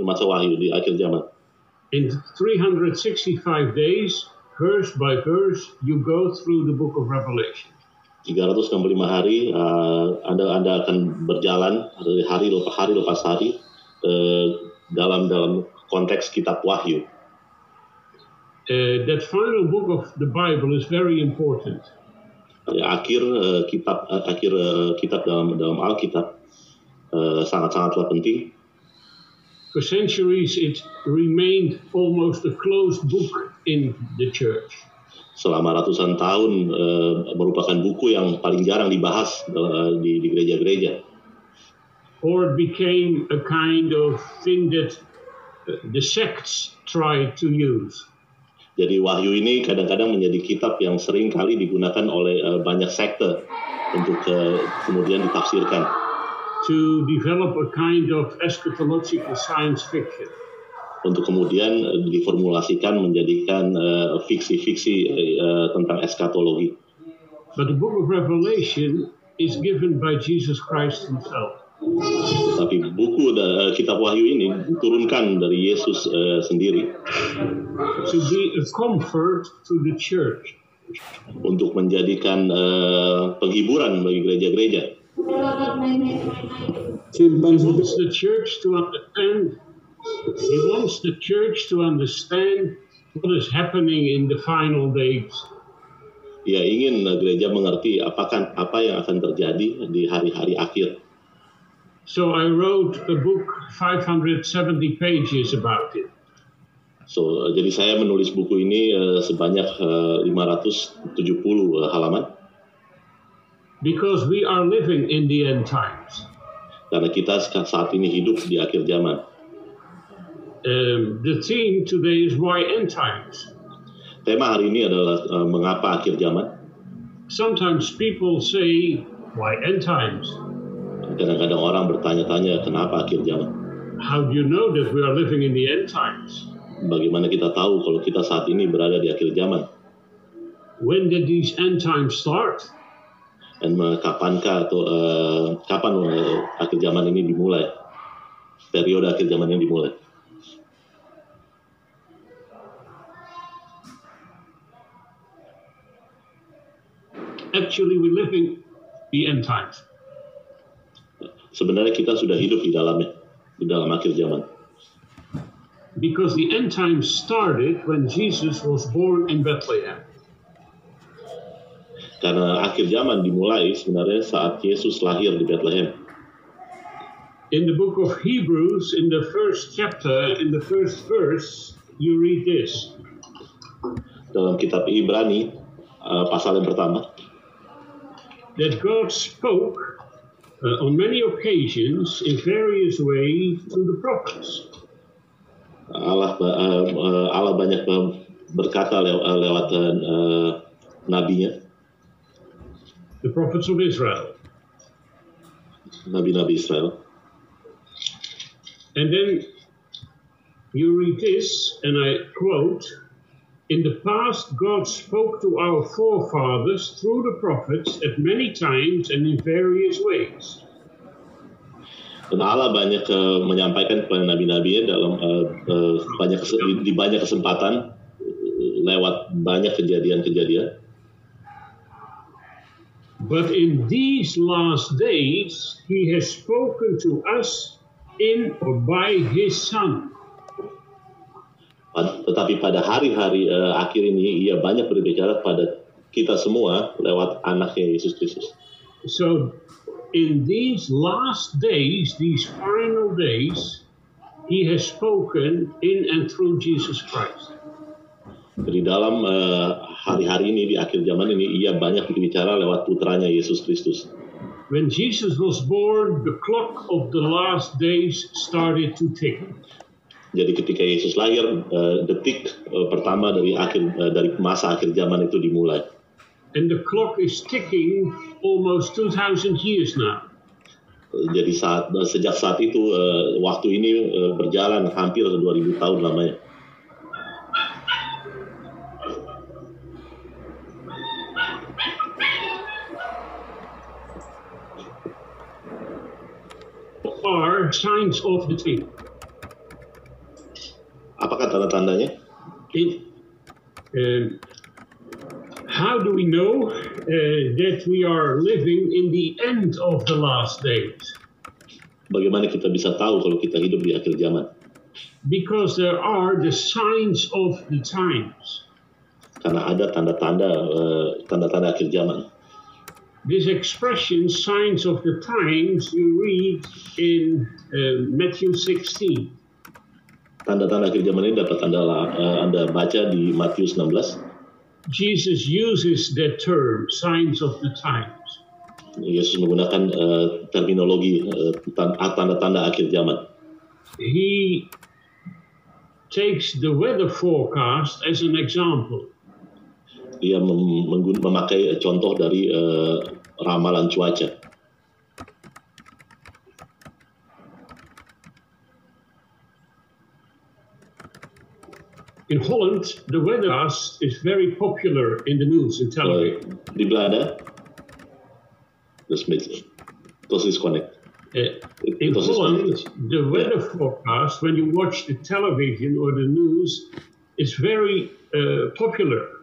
masa wahyu di akhir zaman. In 365 days, verse by verse, you go through the book of Revelation. 365 hari uh, Anda Anda akan berjalan dari hari lepas hari lepas hari uh, dalam dalam konteks kitab Wahyu. Uh, that final book of the Bible is very important. Akhir uh, kitab uh, akhir uh, kitab dalam dalam Alkitab uh, sangat-sangatlah penting. For centuries, it remained almost a closed book in the church. Selama ratusan tahun uh, merupakan buku yang paling jarang dibahas uh, di, di gereja-gereja. Or it became a kind of thing that the sects tried to use. Jadi Wahyu ini kadang-kadang menjadi kitab yang sering kali digunakan oleh uh, banyak sekte untuk uh, kemudian ditafsirkan. To develop a kind of eschatological science fiction. Untuk kemudian uh, diformulasikan menjadikan fiksi-fiksi uh, tentang eskatologi. But the book of Revelation is given by Jesus Christ himself. Tapi buku uh, kitab Wahyu ini diturunkan dari Yesus uh, sendiri. To be a comfort to the church. Untuk menjadikan uh, penghiburan bagi gereja-gereja. He wants the church to understand. He wants the church to understand what is happening in the final days. Ia ingin gereja mengerti apakah apa yang akan terjadi di hari-hari akhir. So I wrote a book 570 pages about it. So jadi saya menulis buku ini uh, sebanyak uh, 570 uh, halaman. Because we are living in the end times. Karena kita saat ini hidup di akhir zaman. Um, the theme today is why end times. Tema hari ini adalah uh, mengapa akhir zaman. Sometimes people say why end times. Kadang-kadang orang bertanya-tanya kenapa akhir zaman. How do you know that we are living in the end times? Bagaimana kita tahu kalau kita saat ini berada di akhir zaman? When did these end times start? Dan kapankah atau uh, kapan uh, akhir zaman ini dimulai? Periode akhir zaman ini dimulai. Actually, we're living the end times. sebenarnya kita sudah hidup di dalamnya, di dalam akhir zaman. Because the end times started when Jesus was born in Bethlehem. Karena akhir zaman dimulai sebenarnya saat Yesus lahir di Bethlehem. In the book of Hebrews, in the first chapter, in the first verse, you read this. Dalam kitab Ibrani, uh, pasal yang pertama. That God spoke uh, on many occasions in various ways to the prophets. Allah uh, Allah banyak berkata lew lewat uh, nabinya. The prophets of Israel. Nabi-nabi Israel. And then you read this, and I quote, In the past, God spoke to our forefathers through the prophets at many times and in various ways. Dan Allah banyak uh, menyampaikan kepada nabi-nabinya dalam uh, uh, banyak di, di banyak kesempatan lewat banyak kejadian-kejadian. But in these last days, He has spoken to us in or by His Son. Tetapi pada hari-hari uh, akhir ini ia banyak berbicara pada kita semua lewat anaknya Yesus Kristus. So in these last days, these final days, he has spoken in and through Jesus Christ. Jadi dalam hari-hari uh, ini di akhir zaman ini ia banyak berbicara lewat putranya Yesus Kristus. When Jesus was born, the clock of the last days started to tick. Jadi ketika Yesus lahir, uh, detik uh, pertama dari akhir uh, dari masa akhir zaman itu dimulai. And the clock is ticking almost 2000 years now. Jadi saat sejak saat itu uh, waktu ini uh, berjalan hampir 2000 tahun lamanya. Are signs of the times. Apakah tanda-tandanya? It, uh, how do we know uh, that we are living in the end of the last days? Bagaimana kita bisa tahu kalau kita hidup di akhir zaman? Because there are the signs of the times. Karena ada tanda-tanda uh, tanda-tanda akhir zaman. This expression, signs of the times, you read in uh, Matthew 16. Tanda-tanda akhir zaman ini dapat anda, uh, anda baca di Matius 16. Jesus uses that term, signs of the times. Yesus menggunakan uh, terminologi uh, tanda-tanda akhir zaman. He takes the weather forecast as an example. Dia mem memakai contoh dari uh, ramalan cuaca. In Holland, the weathercast is very popular in the news and television. Uh, di Belanda, this makes this is connect. Uh, in Holland, the weather yeah. forecast, when you watch the television or the news, is very uh, popular.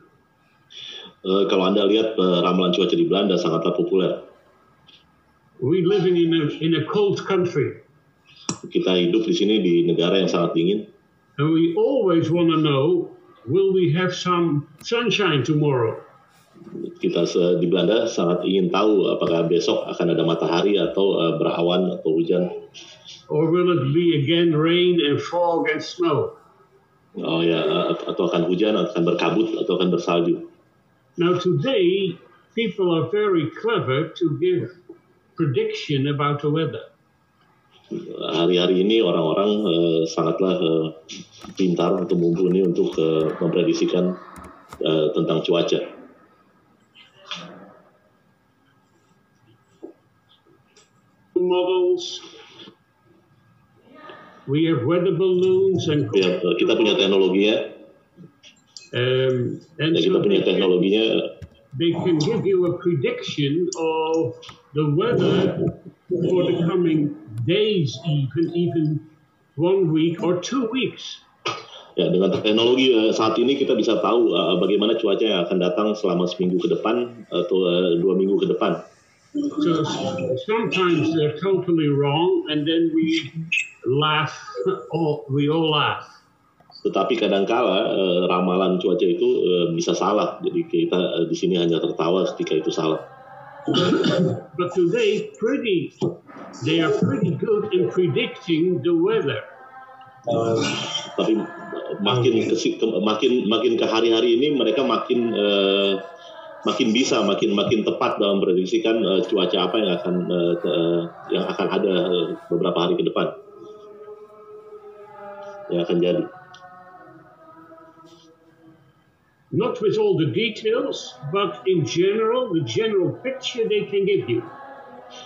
Uh, kalau anda lihat uh, ramalan cuaca di Belanda sangatlah populer. We living in a in a cold country. Kita hidup di sini di negara yang sangat dingin. And we always want to know, will we have some sunshine tomorrow? Kita di Belanda sangat ingin tahu apakah besok akan ada matahari atau uh, berawan atau hujan. Or will it be again rain and fog and snow? Oh ya, atau akan hujan, atau akan berkabut, atau akan bersalju. Now today, people are very clever to give prediction about the weather. hari-hari ini orang-orang uh, sangatlah uh, pintar atau mumpuni untuk uh, memprediksikan uh, tentang cuaca. Models. We have weather balloons and ya, kita punya teknologinya. Um, and kita so punya teknologinya. They can give you a prediction of the weather for the coming days, even even one week or two weeks. Ya, dengan teknologi uh, saat ini kita bisa tahu uh, bagaimana cuaca yang akan datang selama seminggu ke depan atau uh, dua minggu ke depan. So sometimes they're totally wrong, and then we laugh. All, we all laugh. Tetapi kadangkala uh, ramalan cuaca itu uh, bisa salah, jadi kita uh, di sini hanya tertawa ketika itu salah. but today, pretty, they are pretty good in predicting the weather. Uh, tapi makin ke, makin makin ke hari-hari ini mereka makin uh, makin bisa makin makin tepat dalam prediksikan uh, cuaca apa yang akan uh, uh, yang akan ada uh, beberapa hari ke depan yang akan jadi. Not with all the details, but in general, the general picture they can give you.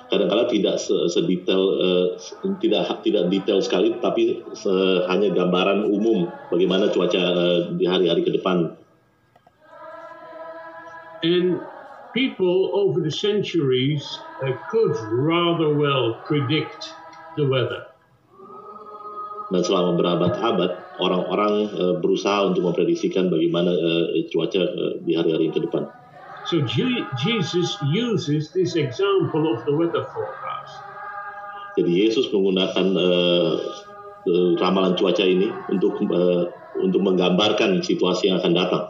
Kadang-kadang tidak sedetail, uh, tidak tidak detail sekali, tapi hanya gambaran umum bagaimana cuaca uh, di hari-hari ke depan. And people over the centuries uh, could rather well predict the weather. Dan selama berabad-abad, orang-orang uh, berusaha untuk memprediksikan bagaimana uh, cuaca uh, di hari-hari ke depan. So Jesus uses this example of the weather forecast. Jadi Yesus menggunakan uh, uh, ramalan cuaca ini untuk uh, untuk menggambarkan situasi yang akan datang.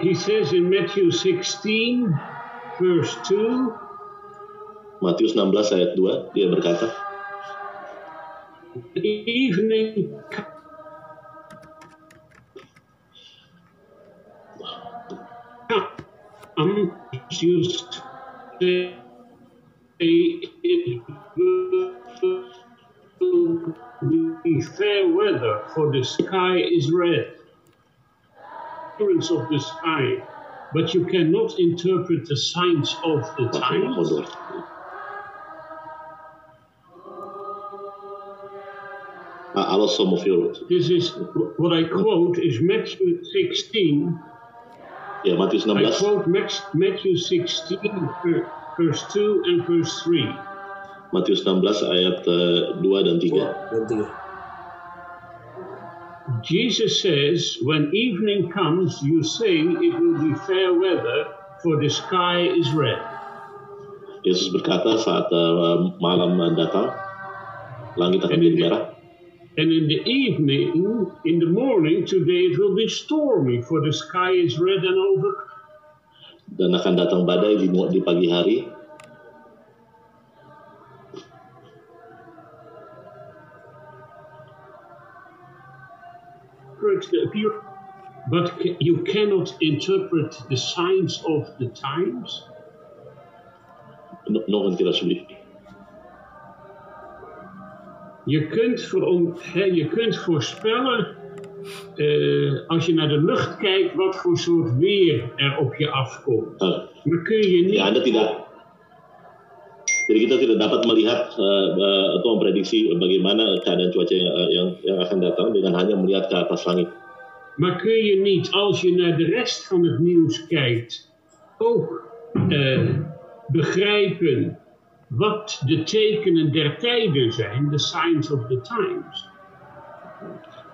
He says in Matthew 16 verse 2 Matius 16 ayat 2 dia berkata evening um, you say it will be fair weather, for the sky is red. Appearance of the sky, but you cannot interpret the signs of the times. I lost some of your. This is what I quote is Matthew 16. Yeah, Matthew 16. I quote Matthew 16, verse 2 and verse 3. Matius 16 ayat uh, 2 dan 3. Jesus says, when evening comes, you say it will be fair weather, for the sky is red. Yesus berkata saat uh, malam datang, langit akan menjadi merah. And in the evening, in the morning, today it will be stormy, for the sky is red and over. Dan akan datang badai di, di pagi hari. But you cannot interpret the signs of the times. Nog een keer alsjeblieft. Je kunt, voor, he, je kunt voorspellen, uh, als je naar de lucht kijkt, wat voor soort weer er op je afkomt. Uh, maar kun je niet... Ja, anda tidak. Jadi kita tidak dapat melihat uh, uh, atau memprediksi bagaimana keadaan cuaca yang, yang, yang akan datang dengan hanya melihat ke atas langit. Maar kun je niet, als je naar de rest van het nieuws kijkt, ook uh, begrijpen wat de tekenen der tijden zijn, the signs of the times.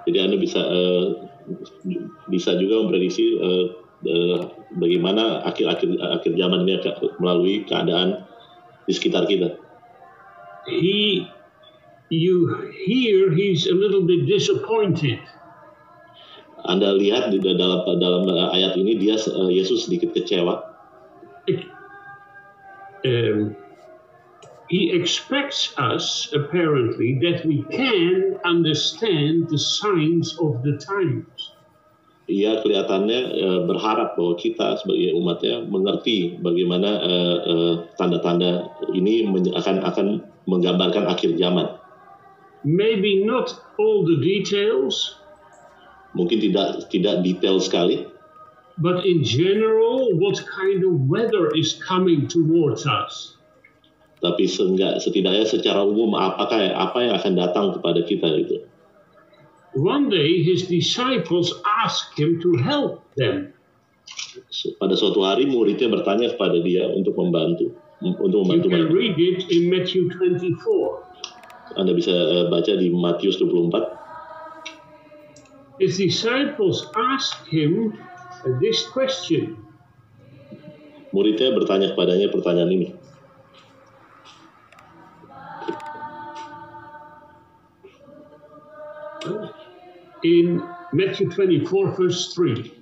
Jadi Anda bisa uh, bisa juga memprediksi uh, uh, bagaimana akhir-akhir akhir zaman ini melalui keadaan di sekitar kita. He, you hear he's a little bit disappointed. Anda lihat di dalam dalam ayat ini dia Yesus sedikit kecewa. Um, he expects us, apparently, that we can understand the signs of the times. Ia kelihatannya uh, berharap bahwa kita sebagai umatnya mengerti bagaimana tanda-tanda uh, uh, ini akan akan menggambarkan akhir zaman. Maybe not all the details. Mungkin tidak tidak detail sekali. But in general, what kind of weather is coming towards us? Tapi seenggak, setidaknya secara umum apakah apa yang akan datang kepada kita itu. One day his disciples asked him to help them. Pada suatu hari muridnya bertanya kepada dia untuk membantu untuk membantu you can mereka. read it in Matthew 24. Anda bisa uh, baca di Matius 24. His disciples asked him this question. Muridnya bertanya kepadanya pertanyaan ini. In Matthew 24, verse 3.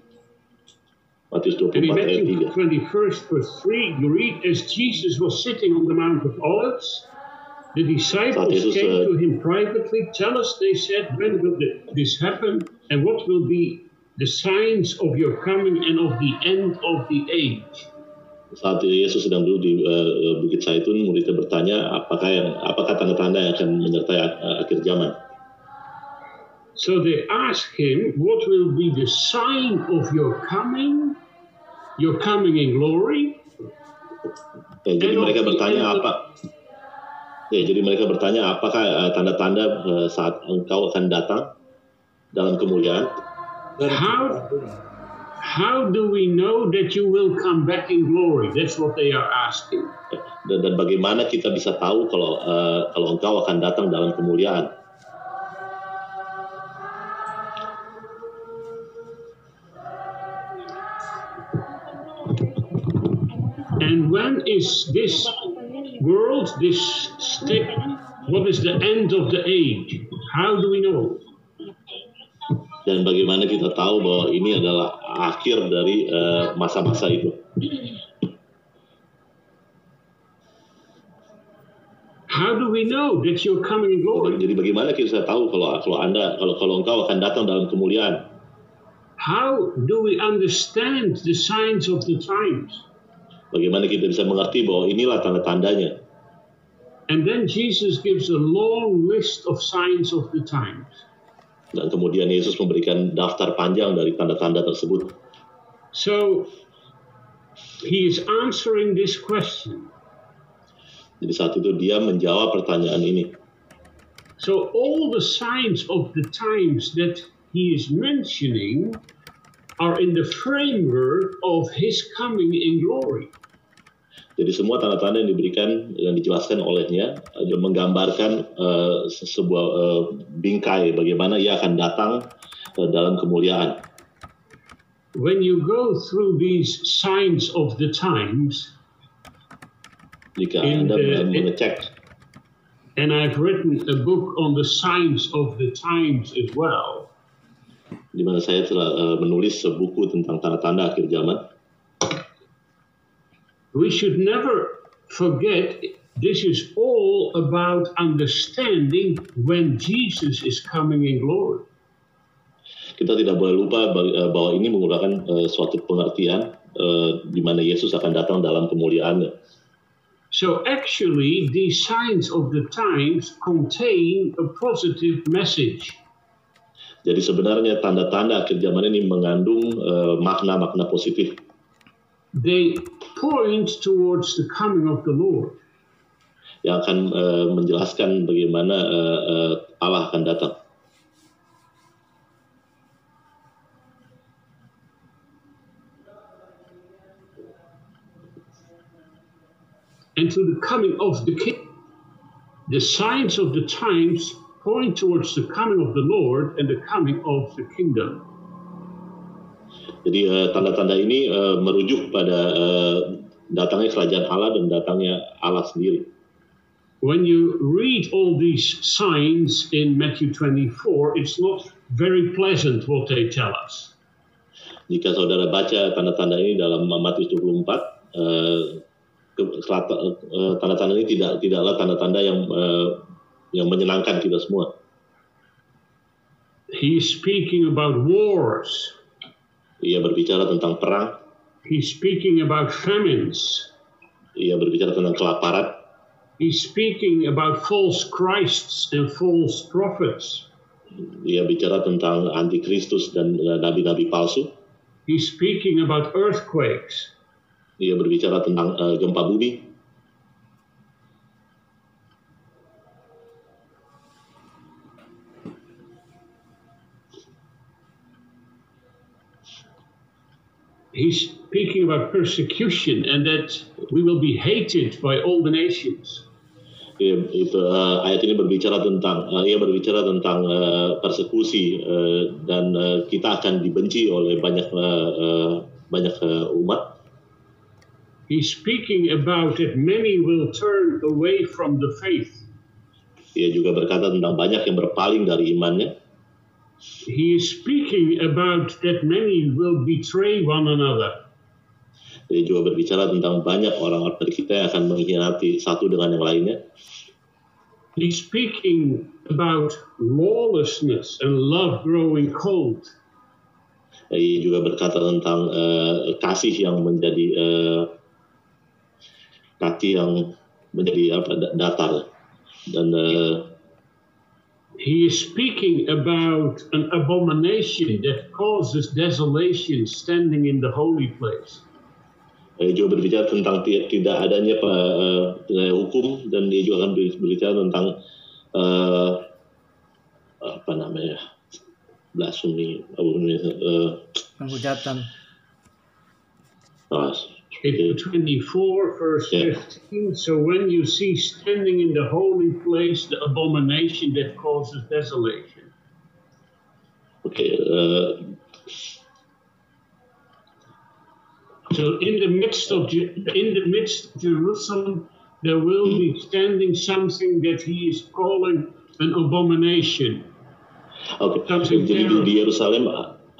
Matius 24 and in Matthew 21, verse 3, you read, as Jesus was sitting on the Mount of Olives, the disciples came uh, to him privately. Tell us, they said, when will this happen, and what will be the signs of your coming and of the end of the age? Saat Yesus sedang duduk di uh, Bukit Zaitun, muridnya bertanya, apakah yang apakah tanda-tanda yang akan menyertai uh, akhir zaman? So they ask him, What will be the sign of your coming? Your coming in glory? Ya, jadi mereka bertanya apa? Ya, jadi mereka bertanya apakah uh, tanda-tanda uh, saat engkau akan datang dalam kemuliaan? How how do we know that you will come back in glory? That's what they are asking. Dan, dan bagaimana kita bisa tahu kalau uh, kalau engkau akan datang dalam kemuliaan? When is this world, this step, what is the end of the age? How do we know? Dan bagaimana kita tahu bahwa ini adalah akhir dari eh, masa-masa uh, itu? How do we know that you're coming in glory? Jadi bagaimana kita tahu kalau kalau anda kalau kalau engkau akan datang dalam kemuliaan? How do we understand the signs of the times? Bagaimana kita bisa mengerti bahwa inilah tanda-tandanya. And then Jesus gives a long list of signs of the times. Dan kemudian Yesus memberikan daftar panjang dari tanda-tanda tersebut. So he is answering this question. Jadi saat itu dia menjawab pertanyaan ini. So all the signs of the times that he is mentioning are in the framework of his coming in glory. Jadi semua tanda-tanda yang diberikan yang dijelaskan olehnya menggambarkan uh, sebuah uh, bingkai bagaimana ia akan datang uh, dalam kemuliaan. When you go through these signs of the times, Jika In Anda the- mengecek and I've written a book on the signs of the times as well, di mana saya telah uh, menulis buku tentang tanda-tanda akhir zaman. we should never forget this is all about understanding when Jesus is coming in glory. Kita tidak boleh lupa uh, bahwa ini menggunakan uh, suatu pengertian uh, di mana Yesus akan datang dalam kemuliaannya. So actually, these signs of the times contain a positive message. Jadi sebenarnya tanda-tanda akhir zaman ini mengandung uh, makna-makna positif. They point towards the coming of the Lord. yang akan uh, menjelaskan bagaimana uh, uh, Allah akan datang. and to the coming of the King. The signs of the times point towards the coming of the Lord and the coming of the kingdom. Jadi uh, tanda-tanda ini uh, merujuk pada uh, datangnya kerajaan Allah dan datangnya Allah sendiri. When you read all these signs in Matthew 24, it's not very pleasant what they tell us. Jika saudara baca tanda-tanda ini dalam Matius 24, uh, ke- kelata- uh, tanda-tanda ini tidak tidaklah tanda-tanda yang uh, yang menyenangkan kita semua. He's speaking about wars, Ia berbicara tentang perang, he's speaking about famines, ia berbicara tentang kelaparan, he's speaking about false Christs and false prophets, ia bicara tentang antikristus dan nabi-nabi palsu. he's speaking about earthquakes. Ia berbicara tentang uh, gempa bumi. He's speaking about persecution and that we will be hated by all the nations. Ia- itu uh, ayat ini berbicara tentang uh, ia berbicara tentang uh, persekusi uh, dan uh, kita akan dibenci oleh banyak uh, uh, banyak uh, umat. He's speaking about that many will turn away from the faith. Ia juga berkata tentang banyak yang berpaling dari imannya. He is speaking about that many will betray one another. Ia juga berbicara tentang banyak orang-orang dari kita yang akan mengkhianati satu dengan yang lainnya. He's speaking about lawlessness and love growing cold. Ia juga berkata tentang uh, kasih yang menjadi uh, kaki yang menjadi apa da- datar dan uh, He is speaking about an abomination that causes desolation standing in the holy place. Dia juga berbicara tentang ti- tidak adanya uh, uh, hukum dan dia juga akan ber- berbicara tentang uh, apa namanya blasphemy uh, penghujatan uh, In 24, verse Yeah. 15. So when you see standing in the holy place the abomination that causes desolation. okay, uh, So in the midst of in the midst of Jerusalem, there will be standing something that he is calling an abomination. Oke, Something jadi di, Yerusalem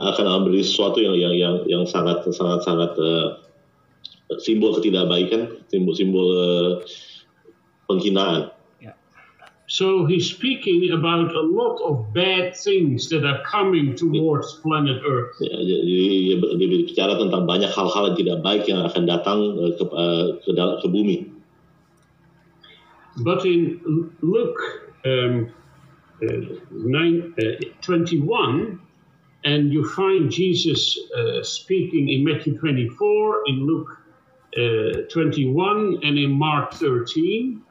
akan berdiri sesuatu yang yang yang yang sangat sangat sangat eh, simbol ketidakbaikan, simbol-simbol eh, penghinaan. So he's speaking about a lot of bad things that are coming towards planet Earth. Ya, jadi dia, bicara tentang banyak hal-hal yang tidak baik yang akan datang eh, ke eh, ke, dal- ke bumi. But in Luke um, uh, nine, uh, 21, and you find Jesus uh, speaking in Matthew 24, in Luke uh, 21, and in Mark 13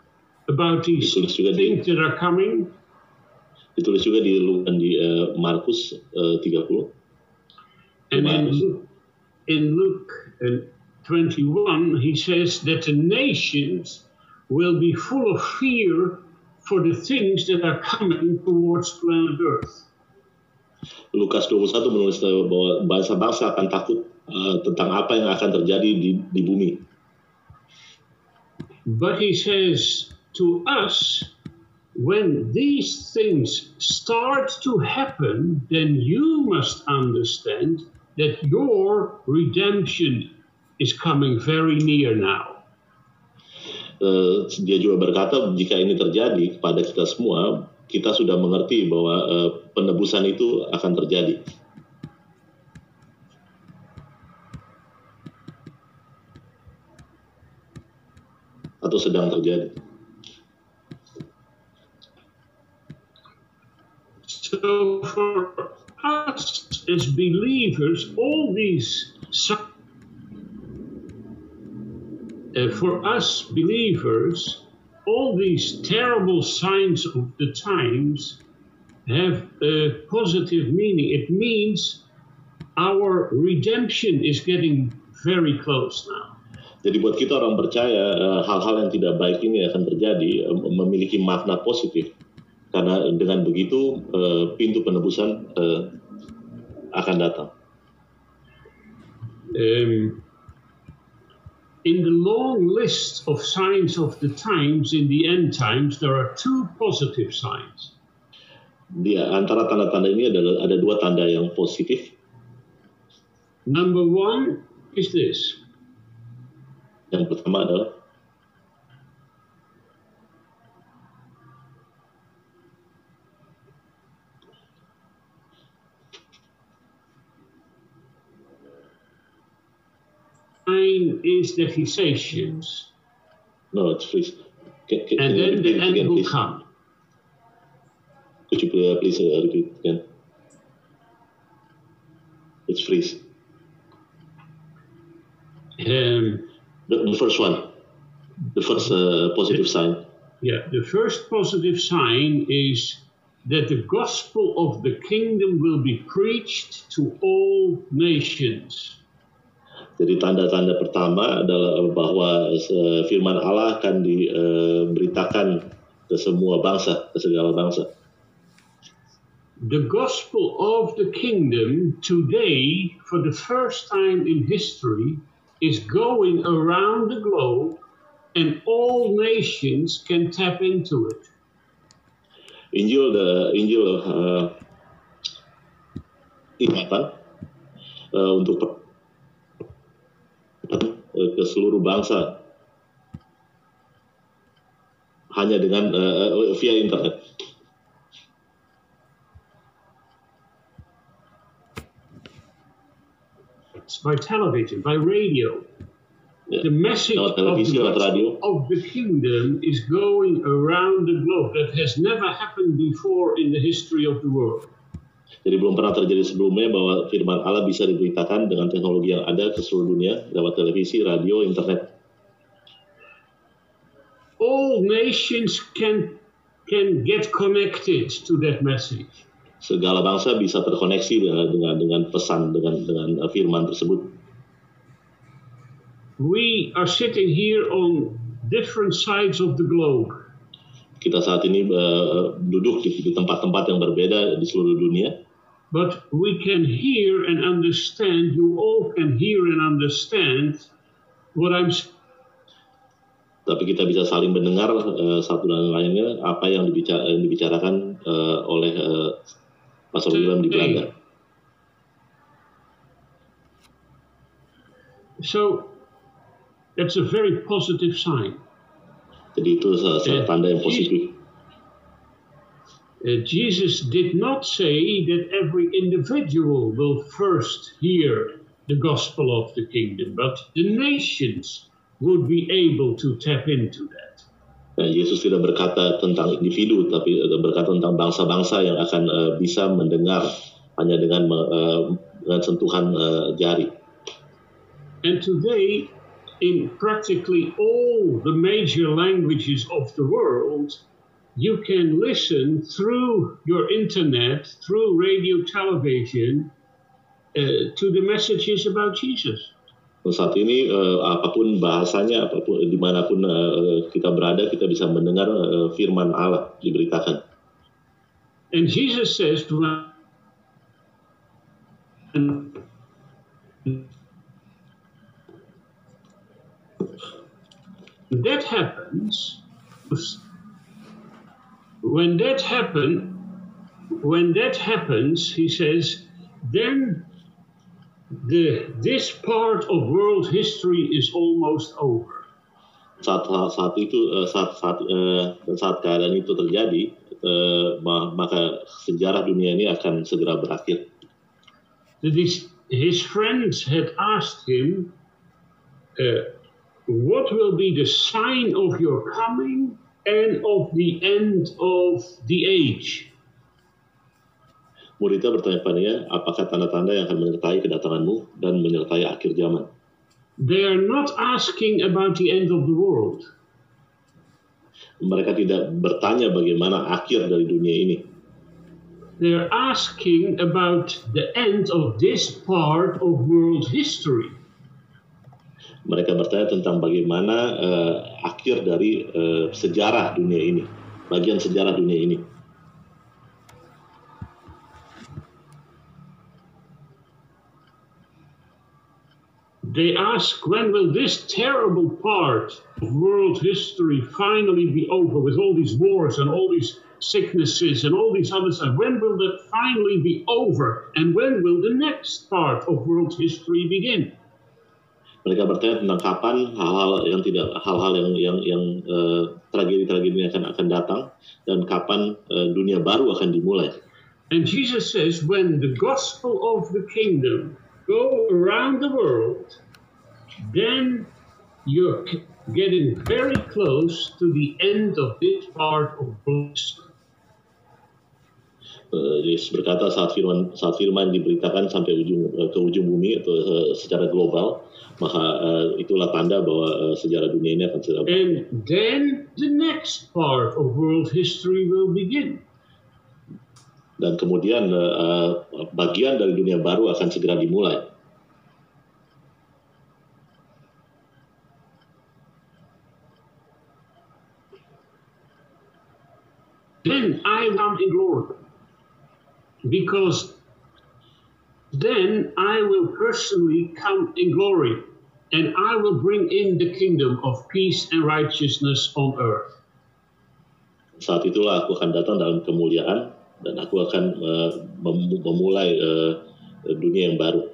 about these Ditulis juga di things that are coming. ditulis juga di di eh, Markus eh, 30. And in Luke, in Luke uh, 21, he says that the nations will be full of fear for the things that are coming towards planet Earth. Lukas 21 menulis uh, bahwa bangsa-bangsa akan takut uh, tentang apa yang akan terjadi di, di bumi. But he says to us, when these things start to happen, then you must understand that your redemption is coming very near now. Uh, dia juga berkata jika ini terjadi kepada kita semua, kita sudah mengerti bahwa uh, penebusan itu akan terjadi. Sedang terjadi. So for us as believers, all these uh, for us believers, all these terrible signs of the times have a positive meaning. It means our redemption is getting very close now. Jadi buat kita orang percaya eh, hal-hal yang tidak baik ini akan terjadi eh, memiliki makna positif karena dengan begitu eh, pintu penebusan akan datang. Um, in the long list of signs of the times, in the end times, there are two positive signs. Di antara tanda-tanda ini adalah ada dua tanda yang positif. Number one is this. Yang pertama adalah sign is that he No, it's freeze. Can, can, and then the end again, will please? come. Could you please uh, repeat again? It's freeze. Um, the, the, first one, the first uh, positive sign. Yeah, the first positive sign is that the gospel of the kingdom will be preached to all nations. Jadi tanda-tanda pertama adalah bahwa eh, firman Allah akan diberitakan ke semua bangsa, ke segala bangsa. The gospel of the kingdom today, for the first time in history, is going around the globe and all nations can tap into it. Injil the Injil uh, ingatan uh, untuk ke seluruh bangsa hanya dengan uh, via internet. By television, by radio. Yeah. The message of the, of the kingdom is going around the globe. That has never happened before in the history of the world. Jadi belum pernah terjadi sebelumnya bahwa firman Allah bisa diberitakan dengan teknologi yang ada ke seluruh dunia lewat televisi, radio, internet. All nations can can get connected to that message. Segala bangsa bisa terkoneksi dengan dengan, dengan pesan dengan dengan firman tersebut. We are sitting here on different sides of the globe. Kita saat ini uh, duduk di tempat-tempat yang berbeda di seluruh dunia but we can hear and understand, you all can hear and understand what I'm tapi kita bisa saling mendengar uh, satu dan lainnya apa yang dibicara, yang dibicarakan uh, oleh uh, William di Belanda. So that's a very positive sign. Jadi itu tanda yang positif. Uh, Jesus did not say that every individual will first hear the gospel of the kingdom, but the nations would be able to tap into that. Nah, Yesus tidak berkata tentang individu, tapi berkata tentang bangsa-bangsa yang akan uh, bisa mendengar hanya dengan uh, dengan sentuhan uh, jari. And today, in practically all the major languages of the world, you can listen through your internet, through radio, television, uh, to the messages about Jesus. Saat ini uh, apa pun bahasanya, apa pun di mana pun uh, kita berada, kita bisa mendengar uh, firman Allah diberitakan. And Jesus says to that happens, when that happen, when that happens, he says, then the this part of world history is almost over. Saat saat itu eh, saat saat uh, saat keadaan itu terjadi, uh, maka sejarah dunia ini akan segera berakhir. His, his friends had asked him, uh, "What will be the sign of your coming and of the end of the age?" Muridnya bertanya padanya, apakah tanda-tanda yang akan menyertai kedatanganmu dan menyertai akhir zaman? They are not asking about the end of the world. Mereka tidak bertanya bagaimana akhir dari dunia ini. They are asking about the end of this part of world history. Mereka bertanya tentang bagaimana uh, akhir dari uh, sejarah dunia ini, bagian sejarah dunia ini. They ask when will this terrible part of world history finally be over with all these wars and all these sicknesses and all these other stuff? When will that finally be over? And when will the next part of world history begin? Mereka bertanya tentang kapan hal-hal yang tidak hal-hal yang yang yang uh, tragedi-tragedi akan akan datang dan kapan uh, dunia baru akan dimulai. And Jesus says when the gospel of the kingdom go around the world then you're getting very close to the end of this part of books. Uh, Yesus berkata saat firman saat firman diberitakan sampai ujung uh, ke ujung bumi atau uh, secara global maka uh, itulah tanda bahwa uh, sejarah dunia ini akan segera And then the next part of world history will begin. Dan kemudian uh, bagian dari dunia baru akan segera dimulai. then I come in glory. Because then I will personally come in glory, and I will bring in the kingdom of peace and righteousness on earth. Saat itulah aku akan datang dalam kemuliaan dan aku akan uh, memulai uh, dunia yang baru.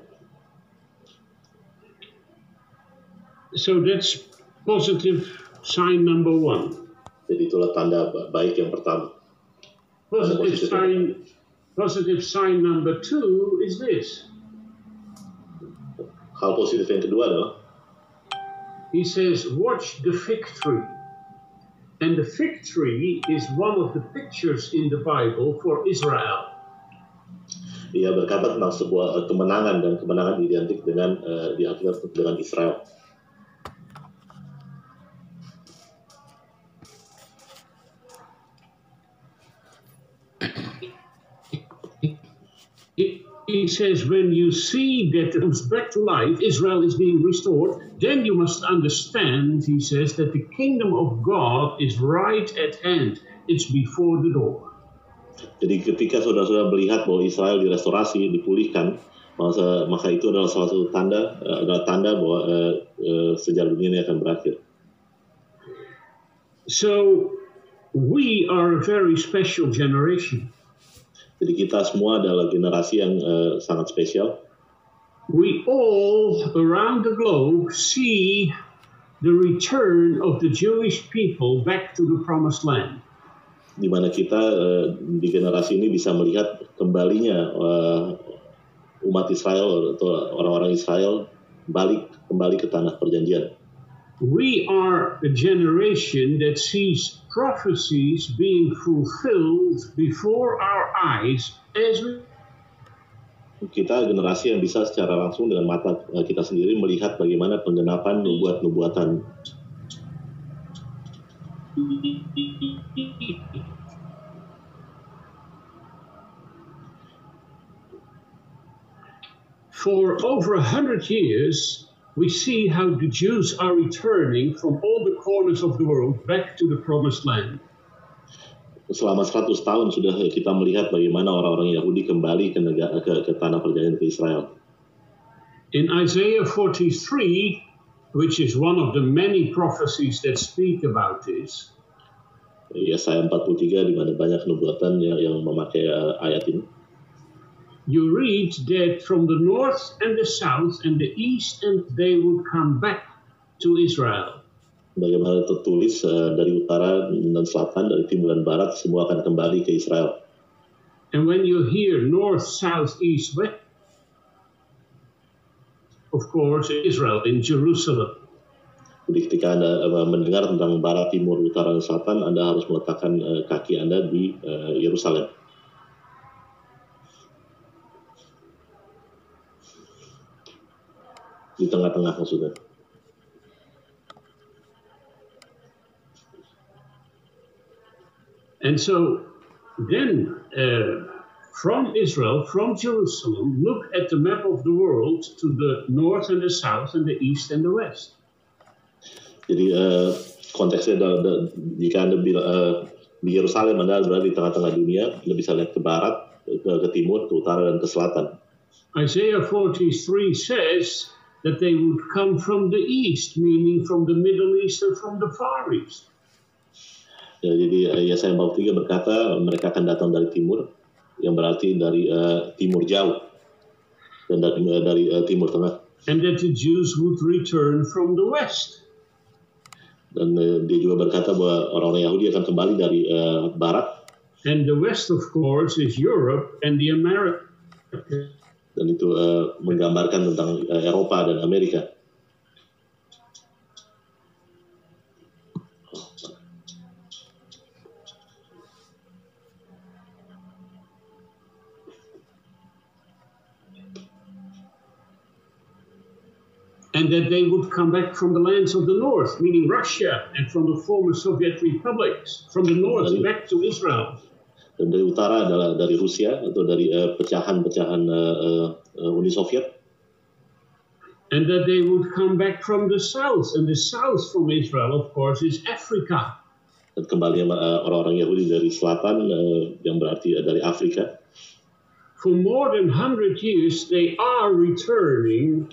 So that's positive sign number one. Jadi itulah tanda baik yang pertama. Positive sign, positive sign number two is this. Hal positif yang kedua adalah He says, watch the fig tree. And the fig tree is one of the pictures in the Bible for Israel. Ia berkata tentang sebuah kemenangan dan kemenangan identik dengan uh, di dengan Israel. Says, when you see that it comes back to life, Israel is being restored, then you must understand, he says, that the kingdom of God is right at hand. It's before the door. Jadi ketika saudara-saudara melihat bahwa Israel direstorasi, dipulihkan, maka, maka itu adalah salah satu tanda, eh, adalah tanda bahwa uh, uh, sejarah dunia ini akan berakhir. So, we are a very special generation. Jadi kita semua adalah generasi yang uh, sangat spesial. We all around the globe see the return of the Jewish people back to the promised land. Di mana kita uh, di generasi ini bisa melihat kembalinya uh, umat Israel atau orang-orang Israel balik kembali ke tanah perjanjian. We are a generation that sees prophecies being fulfilled before our eyes as we kita generasi yang bisa secara langsung dengan mata eh, kita sendiri melihat bagaimana penggenapan nubuat-nubuatan. For over a hundred years, we see how the Jews are returning from all the corners of the world back to the promised land. selama 100 tahun sudah kita melihat bagaimana orang-orang Yahudi kembali ke, negara, ke, ke tanah perjanjian ke Israel. In Isaiah 43, which is one of the many prophecies that speak about this, Yesaya 43 di mana banyak nubuatan yang, yang memakai uh, ayat ini. You read that from the north and the south and the east and they would come back to Israel. Bagaimana tertulis uh, dari utara dan selatan, dari timur dan barat, semua akan kembali ke Israel. And when you hear north, south, east, west, of course, Israel in Jerusalem. Jadi ketika Anda uh, mendengar tentang barat, timur, utara, dan selatan, Anda harus meletakkan uh, kaki Anda di uh, Yerusalem. Di tengah-tengah maksudnya. And so then uh, from Israel, from Jerusalem, look at the map of the world to the north and the south and the east and the west. Jadi uh, konteksnya da, da, jika anda bila, uh, di Yerusalem anda berada di tengah-tengah dunia, anda bisa lihat ke barat, ke, ke timur, ke utara dan ke selatan. Isaiah 43 says that they would come from the east, meaning from the Middle East and from the Far East. Ya, jadi uh, Yesaya 43 berkata mereka akan datang dari timur, yang berarti dari uh, timur jauh dan dari, uh, dari uh, timur tengah. And that the Jews would return from the west. Dan uh, dia juga berkata bahwa orang-orang Yahudi akan kembali dari uh, barat. And the west, of course, is Europe and the America. Dan itu uh, menggambarkan tentang uh, Eropa dan Amerika. and that they would come back from the lands of the north, meaning Russia, and from the former Soviet republics, from the north back to Israel. Dan dari utara adalah dari Rusia atau dari pecahan-pecahan uh, uh, Uni Soviet. And that they would come back from the south, and the south from Israel, of course, is Africa. Dan kembali uh, orang-orang Yahudi dari selatan, uh, yang berarti uh, dari Afrika. For more than 100 years, they are returning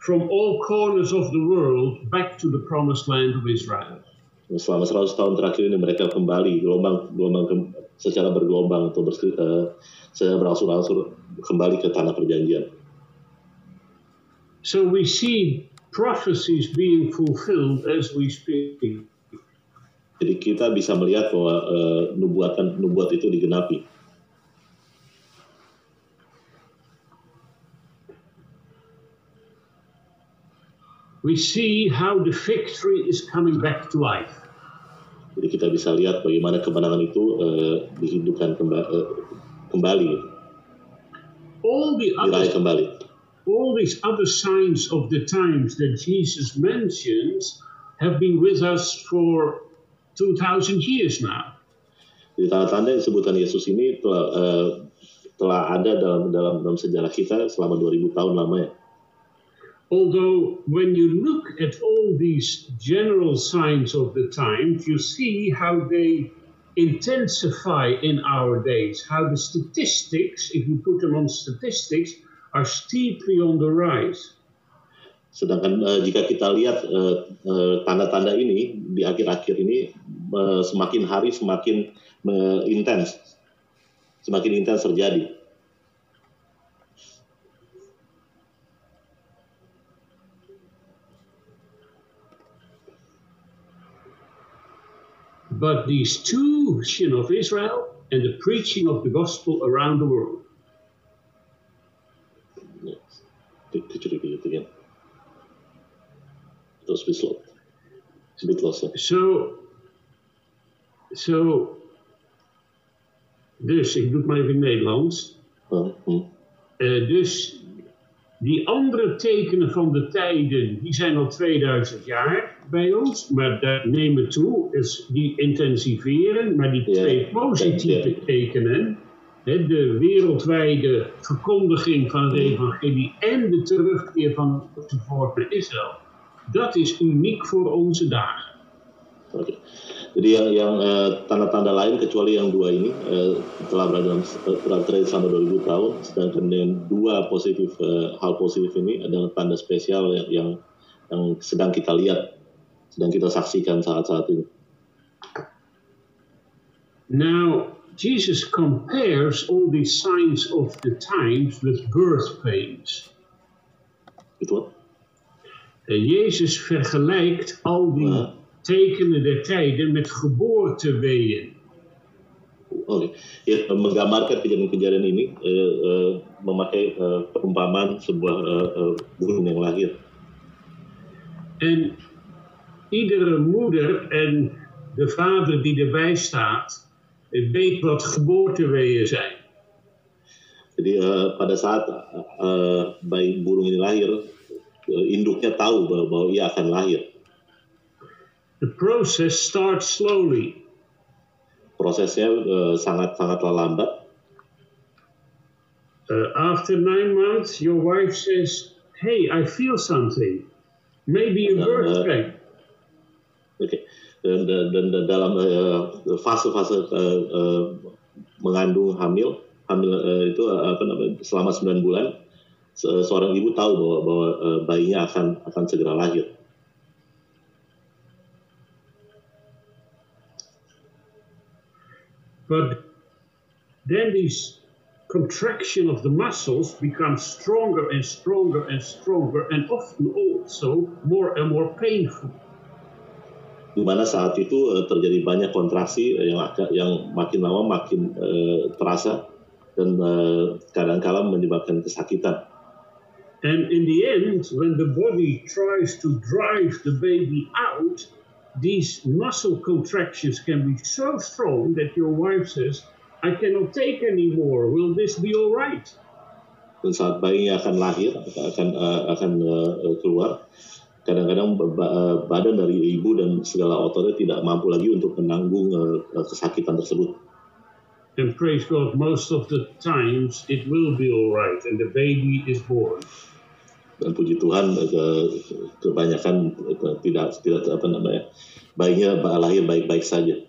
from all corners of the world back to the promised land of Israel. Selama 100 tahun terakhir ini mereka kembali gelombang gelombang ke, secara bergelombang atau ber, uh, secara berangsur-angsur kembali ke tanah perjanjian. So we see prophecies being fulfilled as we speak. Jadi kita bisa melihat bahwa uh, nubuatan nubuat itu digenapi. we see how the victory is coming back to life. Jadi kita bisa lihat bagaimana kemenangan itu uh, dihidupkan kembali, uh, kembali. All the other, kembali. all these other signs of the times that Jesus mentions have been with us for 2,000 years now. Jadi tanda-tanda yang disebutkan Yesus ini telah uh, telah ada dalam dalam dalam sejarah kita selama 2000 tahun lamanya. Although, when you look at all these general signs of the times, you see how they intensify in our days, how the statistics, if you put them on statistics, are steeply on the rise. Sedangkan uh, jika kita lihat tanda-tanda uh, uh, ini di akhir-akhir ini semakin hari semakin intens, semakin intens terjadi. But the institution of Israel and the preaching of the gospel around the world. Yes. Could you repeat it again? It was a bit slow. It's a bit lost. So, so, dus, ik doe het maar even in Nederlands. Hmm. uh, dus Die andere tekenen van de tijden, die zijn al 2000 jaar bij ons, maar daar nemen toe, dus die intensiveren. Maar die twee positieve tekenen, hè, de wereldwijde verkondiging van het evangelie en de terugkeer van het volk naar Israël, dat is uniek voor onze dagen. Oke. Jadi yang, yang uh, tanda-tanda lain kecuali yang dua ini uh, telah berada dalam telah terjadi selama 2000 tahun, sedangkan yang dua positif hal positif ini adalah tanda spesial yang, yang yang sedang kita lihat, sedang kita saksikan saat-saat ini. Now, Jesus compares all these signs of the times with birth pains. Itu Jezus vergelijkt al die uh. tekenen der tijden met geboorteweeën. Oke, okay. ya, menggambarkan kejadian-kejadian ini eh, eh, memakai eh, perumpamaan sebuah eh, eh, burung yang lahir. En iedere moeder en de vader die erbij staat, weet wat geboorteweeën zijn. Jadi uh, pada saat uh, bayi burung ini lahir, uh, induknya tahu bahwa, bahwa ia akan lahir. The process starts slowly. Prosesnya uh, sangat sangat lambat. Uh, after nine months, your wife says, "Hey, I feel something. Maybe a birth pain." Oke. Okay. Dan, dan, dan dalam fase-fase uh, uh, mengandung hamil, hamil uh, itu uh, apa namanya selama 9 bulan, se seorang ibu tahu bahwa bahwa uh, bayinya akan akan segera lahir. But then these contraction of the muscles becomes stronger and stronger and stronger and often also more and more painful. Di mana saat itu uh, terjadi banyak kontraksi uh, yang yang makin lama makin uh, terasa dan uh, kadang-kala menyebabkan kesakitan. And in the end, when the body tries to drive the baby out, these muscle contractions can be so strong that your wife says, I cannot take anymore. Will this be all right? Dan saat bayinya akan lahir, akan uh, akan uh, keluar, kadang-kadang badan dari ibu dan segala ototnya tidak mampu lagi untuk menanggung uh, kesakitan tersebut. And praise God, most of the times it will be all right, and the baby is born dan puji Tuhan ke, kebanyakan ke, tidak tidak apa namanya bayinya lahir baik-baik saja.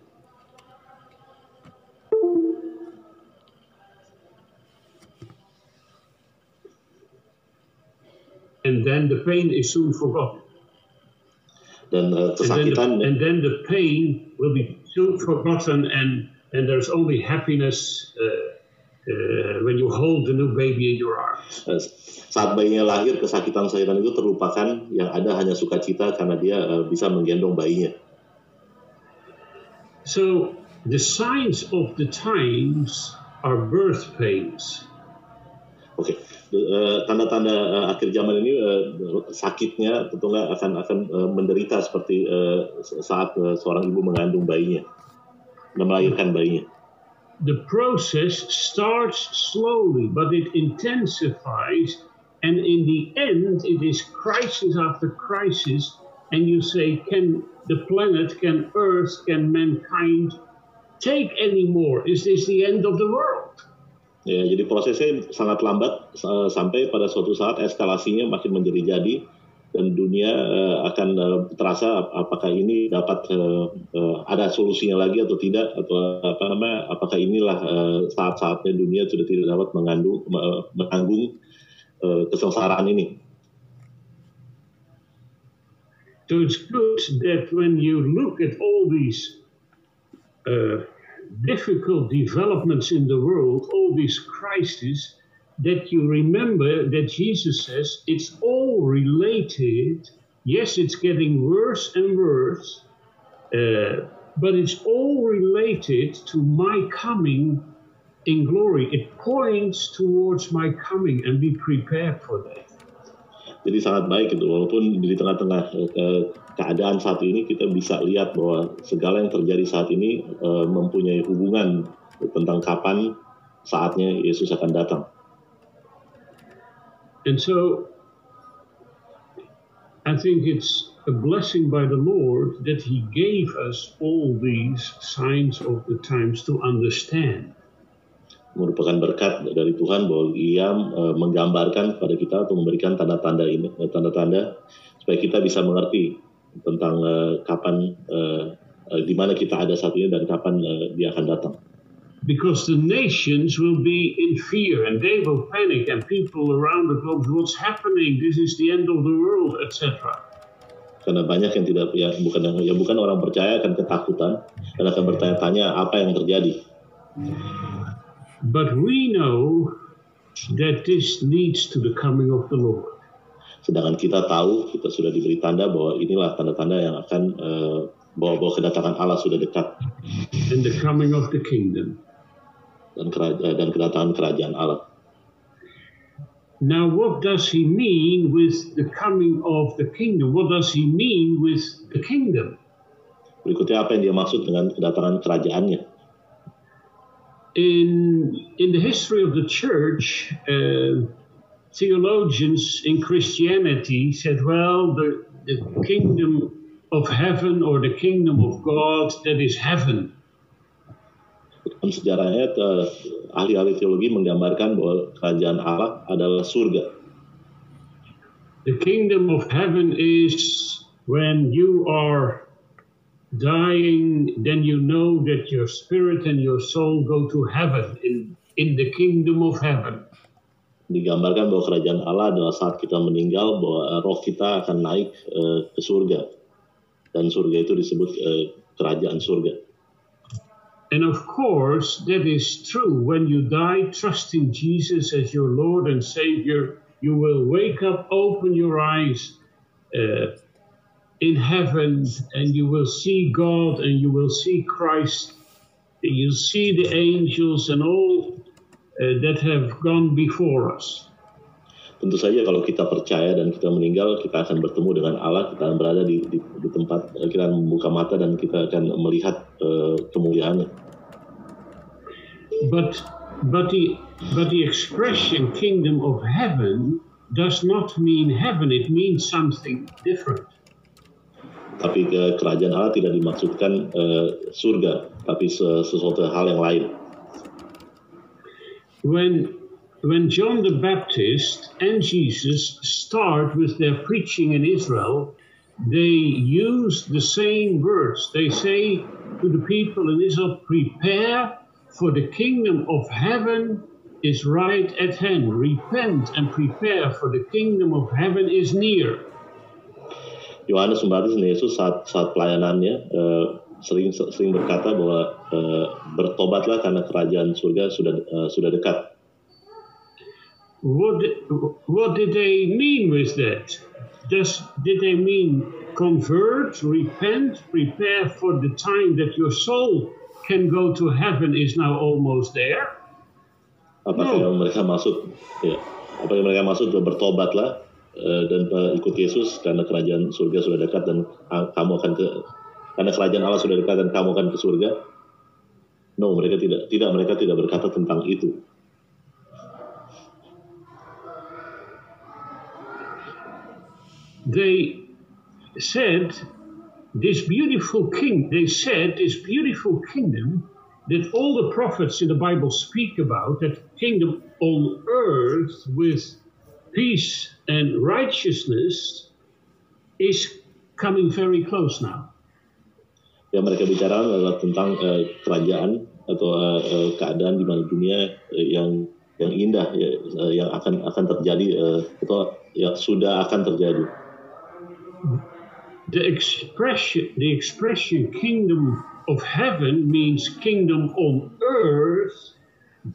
And then the pain is soon forgotten. Dan uh, kesakitan. And then, the, and then the pain will be soon forgotten, and and there's only happiness. Uh, uh, when you hold the new baby in your arms. Saat bayinya lahir, kesakitan sakitan itu terlupakan, yang ada hanya sukacita karena dia uh, bisa menggendong bayinya. So the signs of the times are birth pains. Oke, okay. Uh, tanda-tanda uh, akhir zaman ini uh, sakitnya tentunya akan akan uh, menderita seperti uh, saat uh, seorang ibu mengandung bayinya dan melahirkan bayinya. the process starts slowly, but it intensifies. And in the end, it is crisis after crisis. And you say, can the planet, can Earth, can mankind take any more? Is this the end of the world? Ya, jadi prosesnya sangat lambat sampai pada suatu saat eskalasinya makin menjadi jadi dan dunia uh, akan uh, terasa apakah ini dapat uh, ada solusinya lagi atau tidak atau apa namanya apakah inilah saat-saatnya dunia sudah tidak dapat mengandung menanggung kesengsaraan ini. So it's good that when you look at all these uh, difficult developments in the world, all these crises, that you remember that Jesus says it's all related. Yes, it's getting worse and worse, uh, but it's all related to my coming in glory. It points towards my coming and be prepared for that. Jadi sangat baik itu walaupun di tengah-tengah uh, keadaan saat ini kita bisa lihat bahwa segala yang terjadi saat ini uh, mempunyai hubungan tentang kapan saatnya Yesus akan datang. And so I think it's a blessing by the Lord that He gave us all these signs of the times to understand. Merupakan berkat dari Tuhan bahwa Ia uh, menggambarkan pada kita atau memberikan tanda-tanda ini, tanda-tanda supaya kita bisa mengerti tentang uh, kapan uh, uh, di mana kita ada saat ini dan kapan uh, dia akan datang. Because the nations will be in fear and they will panic, and people around the globe, what's happening? This is the end of the world, etc. Karena banyak yang tidak ya bukan ya bukan orang percaya akan ketakutan dan akan bertanya-tanya apa yang terjadi. But we know that this leads to the coming of the Lord. Sedangkan kita tahu kita sudah diberi tanda bahwa inilah tanda-tanda yang akan uh, bahwa, bahwa kedatangan Allah sudah dekat and the coming of the kingdom. dan kerajaan, dan kedatangan kerajaan Allah. Now, what does he mean with the coming of the kingdom? What does he mean with the kingdom? Berikutnya apa yang dia maksud dengan kedatangan kerajaannya? In in the history of the church, uh, theologians in Christianity said, well, the, the kingdom of heaven or the kingdom of God, that is heaven. Dalam sejarahnya eh, ahli-ahli teologi menggambarkan bahwa kerajaan Allah adalah surga. The kingdom of heaven is when you are dying, then you know that your spirit and your soul go to heaven in, in the kingdom of heaven. Digambarkan bahwa kerajaan Allah adalah saat kita meninggal bahwa eh, roh kita akan naik eh, ke surga. Dan surga itu disebut eh, kerajaan surga. And of course, that is true. When you die trusting Jesus as your Lord and Savior, you will wake up, open your eyes uh, in heaven, and you will see God and you will see Christ. And you'll see the angels and all uh, that have gone before us. Tentu saja kalau kita percaya dan kita meninggal, kita akan bertemu dengan Allah, kita akan berada di, di, di tempat, eh, kita akan membuka mata dan kita akan melihat uh, kemuliaannya. But but the but the expression kingdom of heaven does not mean heaven, it means something different. Tapi ke kerajaan Allah tidak dimaksudkan uh, surga, tapi sesuatu hal yang lain. When when John the Baptist and Jesus start with their preaching in Israel, they use the same words. They say to the people in Israel, prepare for the kingdom of heaven is right at hand. Repent and prepare, for the kingdom of heaven is near. Yohanes Pembaptis dan Yesus saat saat pelayanannya uh, sering sering berkata bahwa uh, bertobatlah karena kerajaan surga sudah uh, sudah dekat. What what did they mean with that? Does did they mean convert, repent, prepare for the time that your soul can go to heaven is now almost there. Apakah no. yang mereka maksud ya, apa yang mereka maksud bertobatlah dan uh, ikut Yesus karena kerajaan surga sudah dekat dan uh, kamu akan ke karena kerajaan Allah sudah dekat dan kamu akan ke surga. No, mereka tidak tidak mereka tidak berkata tentang itu. They said this beautiful king, they said, this beautiful kingdom that all the prophets in the Bible speak about, that kingdom on earth with peace and righteousness, is coming very close now. Yang mereka bicara adalah tentang uh, kerajaan atau uh, uh, keadaan di mana dunia uh, yang yang indah ya, uh, yang akan akan terjadi uh, atau yang sudah akan terjadi. the expression the expression kingdom of heaven means kingdom on earth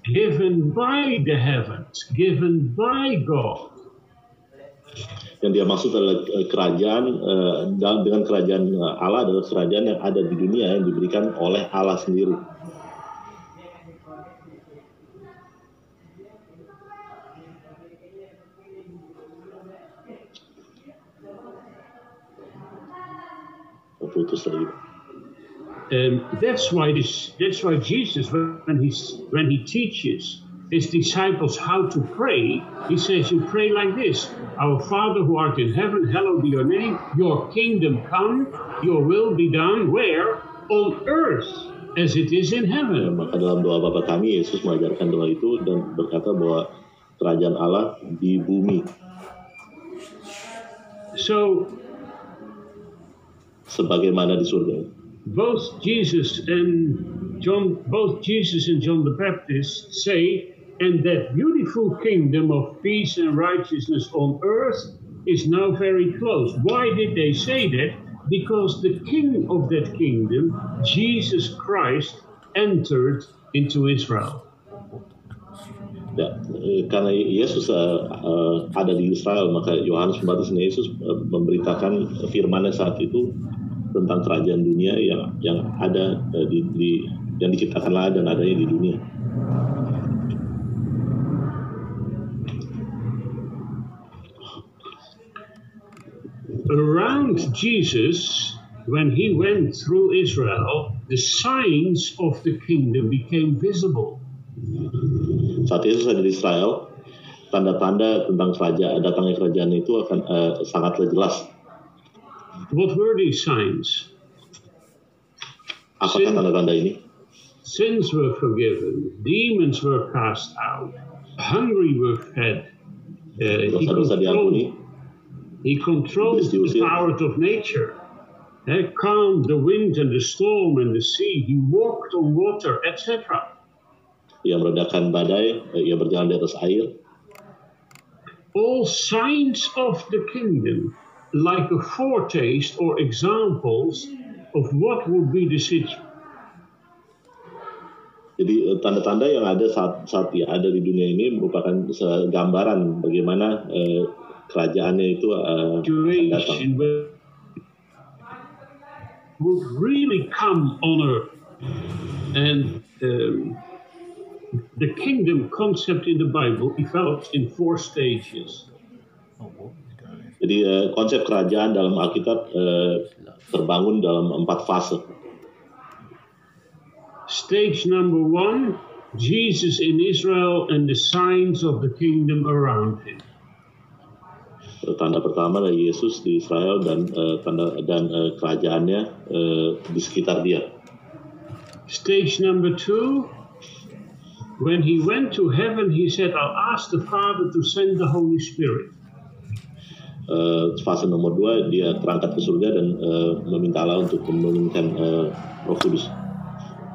given by the heavens given by God yang dia maksud adalah eh, kerajaan uh, dengan kerajaan eh, Allah adalah kerajaan yang ada di dunia yang diberikan oleh Allah sendiri. putus lagi. Um, that's why this. That's why Jesus, when he when he teaches his disciples how to pray, he says, "You pray like this: Our Father who art in heaven, hallowed be your name. Your kingdom come. Your will be done. Where on earth as it is in heaven." Maka dalam doa Bapa kami, Yesus mengajarkan doa itu dan berkata bahwa kerajaan Allah di bumi. So sebagaimana di surga. Both Jesus and John, both Jesus and John the Baptist say, and that beautiful kingdom of peace and righteousness on earth is now very close. Why did they say that? Because the king of that kingdom, Jesus Christ, entered into Israel. Ya, karena Yesus uh, uh, ada di Israel, maka Yohanes Pembaptis Yesus uh, memberitakan firman saat itu tentang kerajaan dunia yang yang ada uh, di, di yang diciptakanlah dan adanya di dunia. Around Jesus, when he went through Israel, the signs of the kingdom became visible. Saat Yesus ada di Israel, tanda-tanda tentang kerajaan datangnya kerajaan itu akan uh, sangatlah jelas. What were these signs? Apakah tanda-tanda ini? Sins were forgiven, demons were cast out, hungry were fed. Uh, he, controlled, he controlled the powers of nature. He calmed the wind and the storm and the sea. He walked on water, etc. ia meredakan badai, uh, ia berjalan di atas air. all signs of the kingdom, like a foretaste or examples of what would be the situation. Jadi eh, tanda-tanda yang ada saat saat dia ada di dunia ini merupakan gambaran bagaimana eh, kerajaannya itu eh, datang. would really come on earth. And um, the kingdom concept in the Bible develops in four stages. Jadi eh, konsep kerajaan dalam Alkitab eh, terbangun dalam empat fase. Stage number one Jesus in Israel and the signs of the kingdom around him. Eh, Tanda pertama adalah Yesus di Israel dan eh, tanda dan eh, kerajaannya eh, di sekitar dia. Stage number two, when he went to heaven, he said, I'll ask the Father to send the Holy Spirit. Eh, fase nomor dua dia terangkat ke surga dan eh, meminta Allah untuk menurunkan eh, Roh Kudus.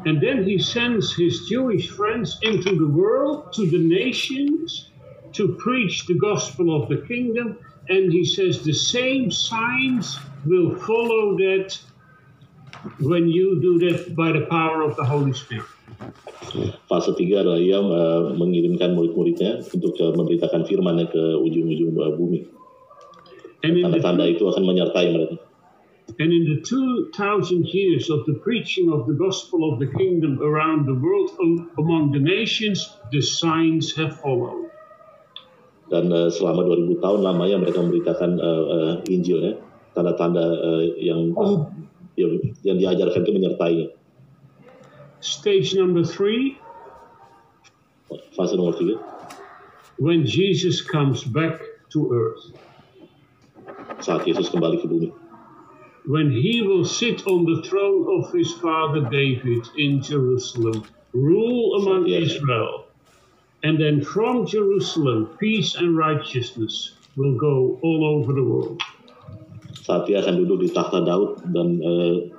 And then he sends his Jewish friends into the world, to the nations, to preach the gospel of the kingdom. And he says the same signs will follow that when you do that by the power of the Holy Spirit. Fase tiga adalah ia eh, mengirimkan murid-muridnya untuk eh, memberitakan firman ke ujung-ujung eh, bumi. Tanda-tanda itu akan menyertai mereka. And in the 2,000 years of the preaching of the gospel of the kingdom around the world am- among the nations, the signs have followed. Dan eh, selama 2000 tahun lamanya mereka memberitakan eh, eh, Injil ya, tanda-tanda eh, yang, yang yang diajarkan itu menyertainya. Stage number three, Fase nomor tiga, when Jesus comes back to earth, saat Yesus kembali ke bumi. when he will sit on the throne of his father David in Jerusalem, rule among. Israel. And then from Jerusalem, peace and righteousness will go all over the world. Saat dia akan duduk di takhta Daud dan eh,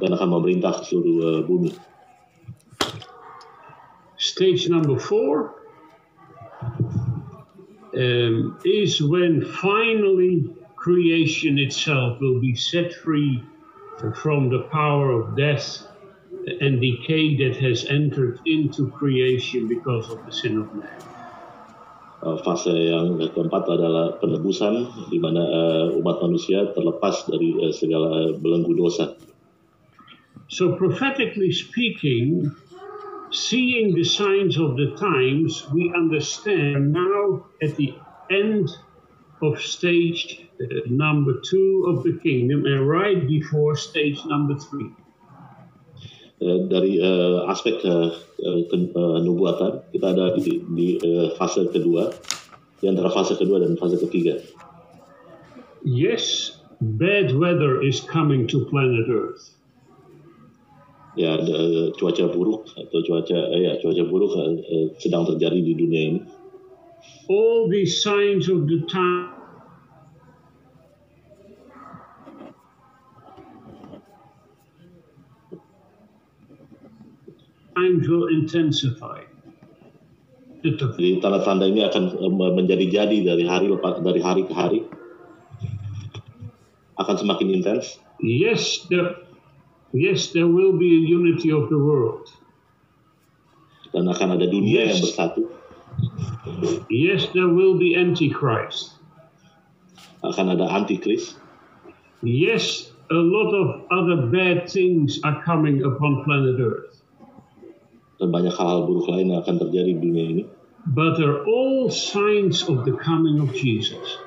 dan akan memerintah seluruh eh, bumi. Stage number four um, is when finally creation itself will be set free from the power of death and decay that has entered into creation because of the sin of man. Eh, Fase yang keempat adalah penebusan, di mana eh, umat manusia terlepas dari eh, segala eh, belenggu dosa. So, prophetically speaking, seeing the signs of the times, we understand now at the end of stage uh, number two of the kingdom and right before stage number three. Eh, dari eh, aspek eh, ke- eh, nubuatan kita ada di, di eh, fase kedua di antara fase kedua dan fase ketiga Yes, bad weather is coming to planet Earth. ya eh, cuaca buruk atau cuaca eh, ya cuaca buruk eh, sedang terjadi di dunia ini All these signs of the time times will intensify. Jadi tanda-tanda ini akan eh, menjadi-jadi dari hari lepas dari hari ke hari. Akan semakin intens. Yes, there, yes, there will be a unity of the world. Dan akan ada dunia yang Yes. bersatu. Yes, there will be Antichrist. Akan ada antikris. Yes, a lot of other bad things are coming upon planet Earth. Dan banyak hal-hal buruk lain yang akan terjadi di dunia ini. But they're all signs of the coming of Jesus.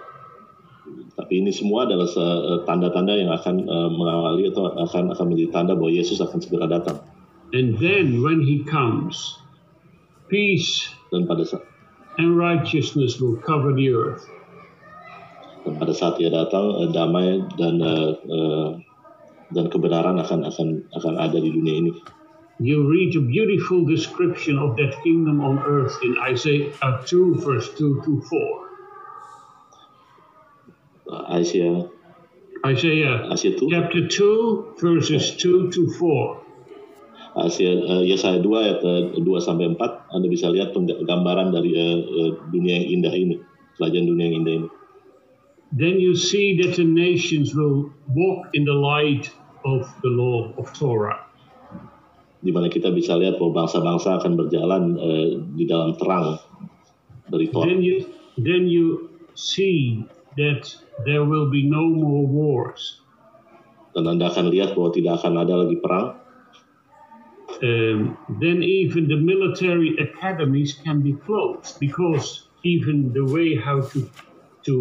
Tapi ini semua adalah eh, tanda-tanda yang akan eh, mengawali atau akan akan menjadi tanda bahwa Yesus akan segera datang. And then when he comes, peace Dan pada saat and righteousness will cover the earth. dan pada saat dia datang eh, damai dan eh, eh, dan kebenaran akan akan akan ada di dunia ini. You read a beautiful description of that kingdom on earth in Isaiah 2, verse 2 to 4. Asia Isaiah Asia itu chapter 2, verses 2 to 4. Eh, Yesaya 2 ayat eh, 2 sampai 4 Anda bisa lihat gambaran dari eh, eh, dunia yang indah ini, kerajaan dunia yang indah ini. Then you see that the nations will walk in the light of the law of Torah. Di mana kita bisa lihat bahwa bangsa-bangsa akan berjalan eh, di dalam terang dari Torah. Then you, then you see that there will be no more wars. Dan Anda akan lihat bahwa tidak akan ada lagi perang. Um, then even the military academies can be closed because even the way how to to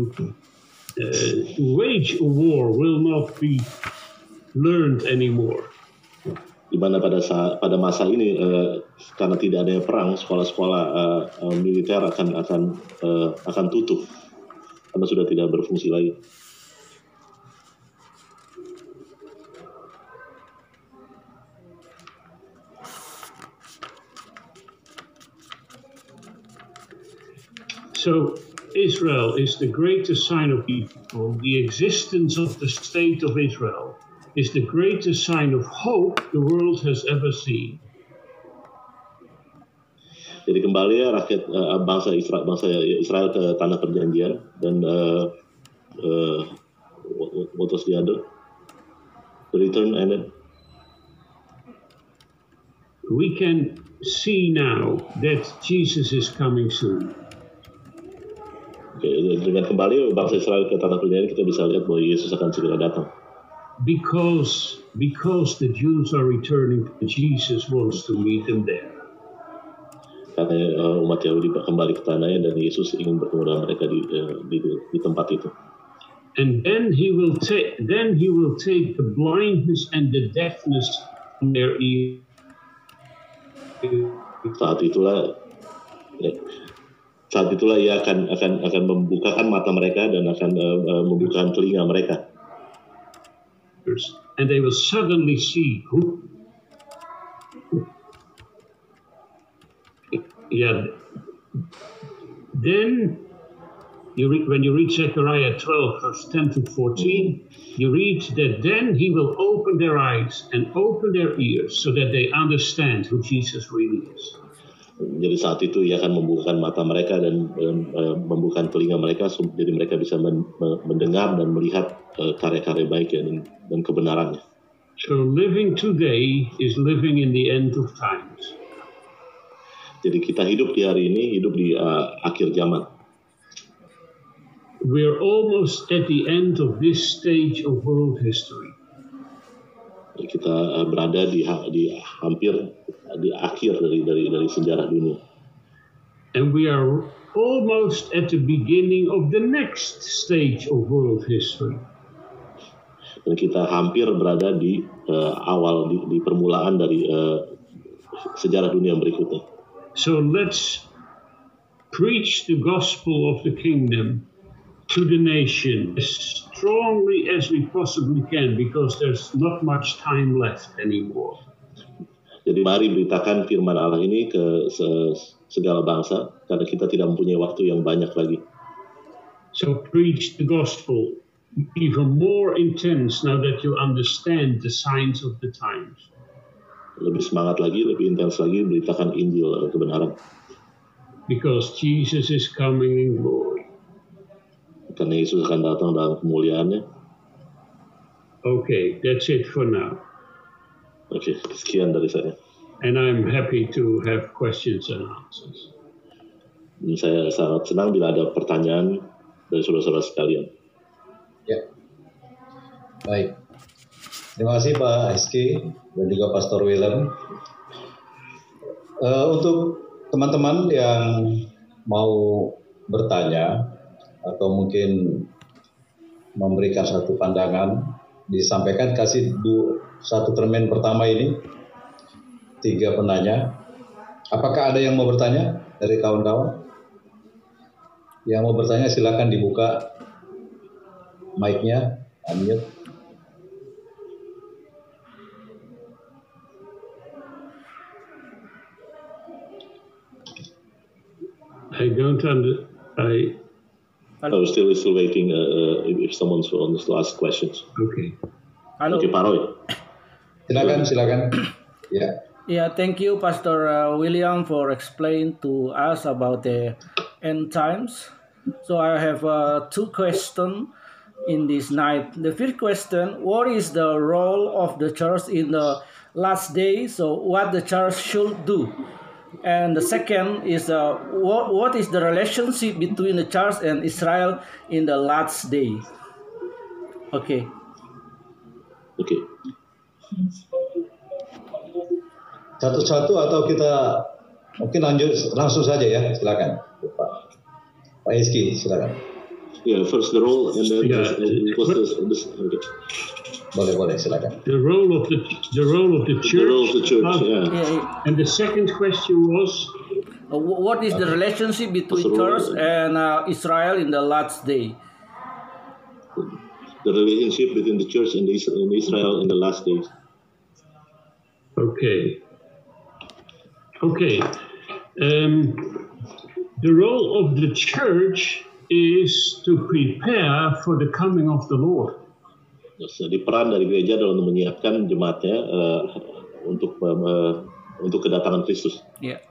uh, wage a war will not be learned anymore. di mana pada saat pada masa ini eh, karena tidak adanya perang sekolah-sekolah eh, eh, militer akan akan eh, akan tutup karena sudah tidak berfungsi lagi. So Israel is the greatest sign of people. The existence of the state of Israel is the greatest sign of hope the world has ever seen. Jadi kembali ya rakyat eh, bangsa Israel bangsa Israel ke tanah perjanjian dan eh, eh, what, what- what was the other? The return and then We can see now that Jesus is coming soon. Dengan kembali bangsa Israel ke tanah perjanjian kita bisa lihat bahwa Yesus akan segera datang. Because because the Jews are returning, Jesus wants to meet them there. Karena eh, umat Yahudi kembali ke tanahnya dan Yesus ingin bertemu dengan mereka di, eh, di, di tempat itu. And then he will take then he will take the blindness and the deafness from their ears. saat itulah saat itulah ia akan akan akan membukakan mata mereka dan akan eh, eh, membukakan telinga mereka. And they will suddenly see who? Yeah. Then you read, when you read Zechariah 12 verse 10 to 14 you read that then he will open their eyes and open their ears so that they understand who Jesus really is jadi saat itu ia akan membukakan mata mereka dan eh, membukakan telinga mereka jadi mereka bisa men- me- mendengar dan melihat eh, karya-karya baik dan, dan kebenarannya. So living today is living in the end of times. Jadi kita hidup di hari ini hidup di eh, akhir zaman. We're almost at the end of this stage of world history kita eh, berada di di hampir di akhir dari dari dari sejarah dunia And we are almost at the beginning of the next stage of world history. dan kita hampir berada di eh, awal di, di permulaan dari eh, sejarah dunia berikutnya. So let's preach the gospel of the kingdom to the nation as strongly as we possibly can because there's not much time left anymore. Jadi mari beritakan firman Allah ini ke se- segala bangsa karena kita tidak mempunyai waktu yang banyak lagi. So preach the gospel even more intense now that you understand the signs of the times. lebih semangat lagi, lebih intens lagi beritakan Injil uh, kebenaran. Because Jesus is coming in glory. Karena Yesus akan datang dalam kemuliaannya. Okay, that's it for now. Oke, sekian dari saya. And I'm happy to have questions and answers. Dan saya sangat senang bila ada pertanyaan dari saudara-saudara sekalian. Ya. Baik. Terima kasih Pak Eski dan juga Pastor Willem. Eh, untuk teman-teman yang mau bertanya atau mungkin memberikan satu pandangan, disampaikan kasih du, satu termen pertama ini tiga penanya. Apakah ada yang mau bertanya dari kawan-kawan? Yang mau bertanya silakan dibuka mic-nya, unmute. I don't under, I, I was still still waiting uh, uh, if, if someone wants to ask questions. okay. Halo. Oke, Pak Roy. Silakan, silakan. Ya. Yeah, thank you, Pastor uh, William, for explaining to us about the end times. So I have uh, two questions in this night. The first question: What is the role of the church in the last days? So what the church should do? And the second is uh, what what is the relationship between the church and Israel in the last day? Okay. Oke. Satu-satu atau kita mungkin lanjut langsung saja ya, silakan. Pak Pak Eski, silakan. Yeah, first the role and then Yeah. it was this, this, okay. Boleh, boleh, silakan. The role of the the role of the the church. role of the church. Uh, Yeah. Yeah, yeah. And the second question was Uh, what is the relationship between Pastor church and uh, Israel in the last day? The relationship between the church and, and Israel in the last days. okay. Okay. Um, the role of the church is to prepare for the coming of the Lord. Terus, Jadi peran dari gereja adalah untuk menyiapkan jemaatnya uh, untuk uh, untuk kedatangan Kristus. Yeah.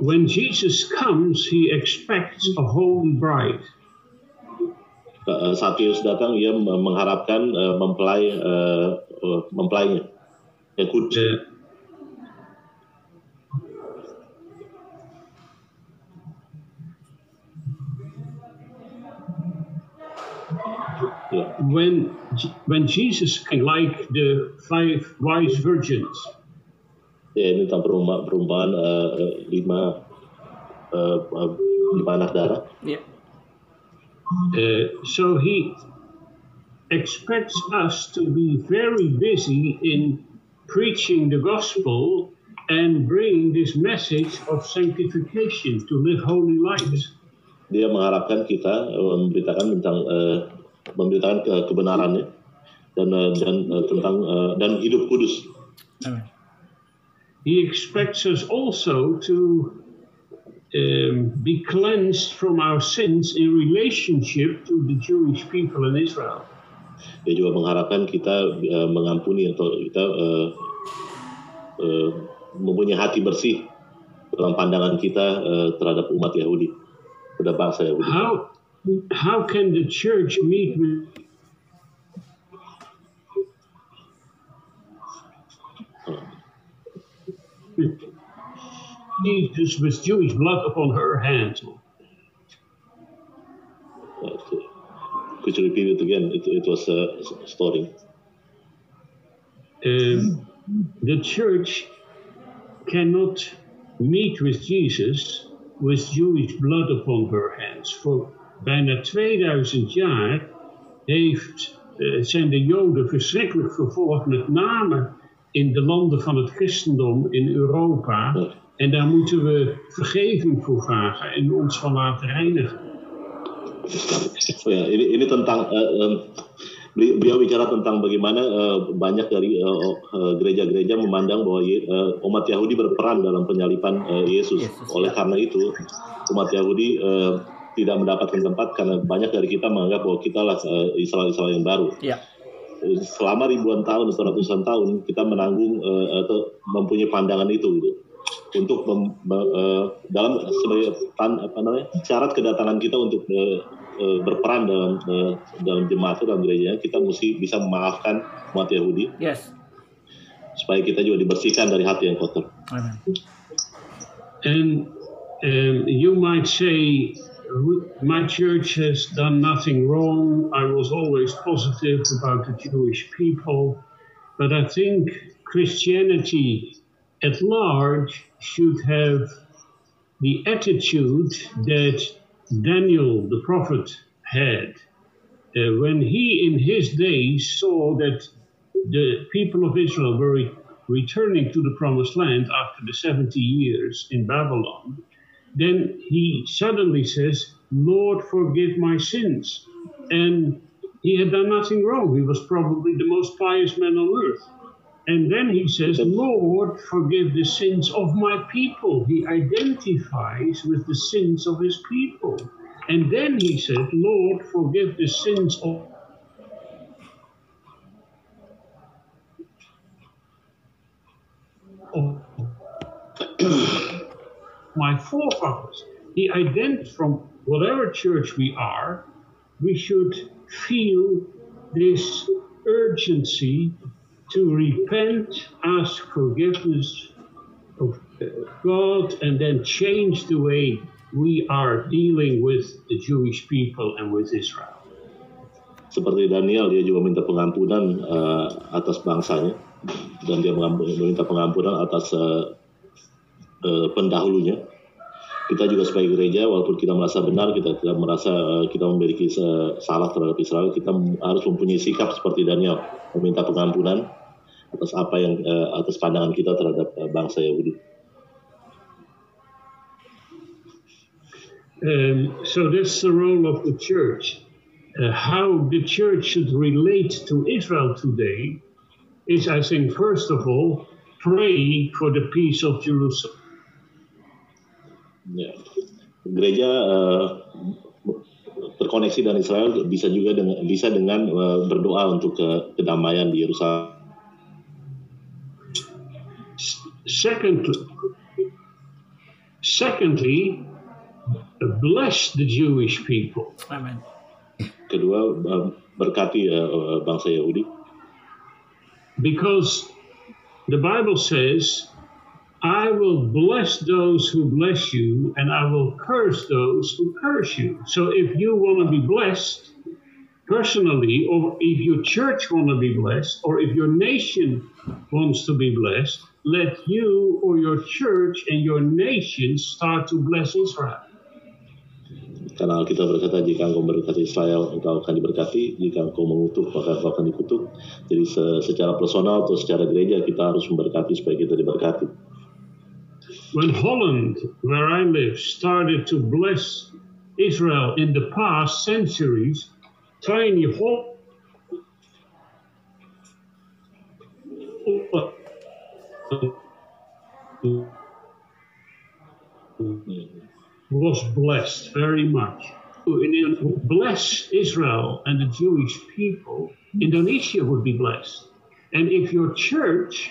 When Jesus comes, he expects a holy bride. Uh, saat Yesus datang, ia mengharapkan uh, mempelai uh, mempelainya yang kudus. Uh, when when Jesus came, like the five wise virgins, Ya, ini tentang perumba- perumpamaan uh, uh, lima uh, uh, lima anak darah. Yeah. uh, so he expects us to be very busy in preaching the gospel and bringing this message of sanctification to live holy lives. Dia mengharapkan kita uh, memberitakan tentang uh, memberitakan ke kebenarannya dan uh, dan uh, tentang uh, dan hidup kudus. Amen. He expects us also to um, be cleansed from our sins in relationship to the Jewish people in Israel. Dia juga mengharapkan kita uh, mengampuni atau kita uh, uh, mempunyai hati bersih dalam pandangan kita uh, terhadap umat Yahudi, Yahudi. How how can the church meet with Jesus with Jewish blood upon her hands? Could you repeat it again? It, it was uh, storing. Um, the church cannot meet with Jesus with Jewish blood upon her hands. Voor bijna 2000 jaar heeft, eh, zijn de Joden verschrikkelijk vervolgd, met name in de landen van het christendom in Europa. En daar moeten we vergeving voor vragen en ons van laten reinigen. Oh ya, ini ini tentang em, beli- beliau bicara tentang bagaimana eh, banyak dari eh, eh, gereja-gereja memandang bahwa eh, umat Yahudi berperan dalam penyalipan eh, Yesus. Yesus, Oleh ya. karena itu, umat Yahudi eh, tidak mendapatkan tempat karena banyak dari kita menganggap bahwa kita lah Israel-Israel yang baru. Yeah. selama ribuan tahun atau ratusan tahun kita menanggung uh, atau mempunyai pandangan itu gitu untuk mem, uh, dalam sebagai tan, apa namanya syarat kedatangan kita untuk uh, uh, berperan dalam uh, dalam jemaat dalam gereja kita mesti bisa memaafkan umat Yahudi Yes. supaya kita juga dibersihkan dari hati yang kotor. Amen. And um, you might say, my church has done nothing wrong. I was always positive about the Jewish people. But I think Christianity at large should have the attitude that Daniel the prophet had uh, when he in his days saw that the people of Israel were re- returning to the promised land after the 70 years in Babylon, then he suddenly says, Lord, forgive my sins. And he had done nothing wrong. He was probably the most pious man on earth. And then he says, Lord, forgive the sins of my people. He identifies with the sins of his people. And then he said, Lord, forgive the sins of my forefathers. He identified from whatever church we are, we should feel this urgency to repent, ask forgiveness of uh, God, and then change the way we are dealing with the Jewish people and with Israel. Seperti Daniel, dia juga minta pengampunan uh, atas bangsanya dan dia meminta pengampunan atas uh, uh, pendahulunya. Kita juga sebagai gereja, walaupun kita merasa benar, kita tidak merasa uh, kita memiliki salah terhadap Israel, kita harus mempunyai sikap seperti Daniel, meminta pengampunan atas apa yang uh, atas pandangan kita terhadap uh, bangsa Yahudi. Um, so that's the role of the church. Uh, how the church should relate to Israel today is, I think, first of all, pray for the peace of Jerusalem. Ya. Gereja uh, terkoneksi dengan Israel bisa juga dengan bisa dengan uh, berdoa untuk ke- kedamaian di Yerusalem. Secondly, secondly, bless the Jewish people. Amen. Kedua berkati uh, uh, bangsa Yahudi Because the Bible says, I will bless those who bless you, and I will curse those who curse you. So if you want to be blessed personally, or if your church want to be blessed, or if your nation wants to be blessed, let you or your church and your nation start to bless Israel. karena Alkitab berkata jika engkau memberkati Israel engkau akan diberkati. Jika engkau mengutuk maka engkau akan dikutuk. Jadi se- secara personal atau secara gereja kita harus memberkati supaya kita diberkati. When Holland, where I live, started to bless Israel in the past centuries, tiny Holland was blessed very much. In- Bless Israel and the Jewish people, Indonesia would be blessed. And if your church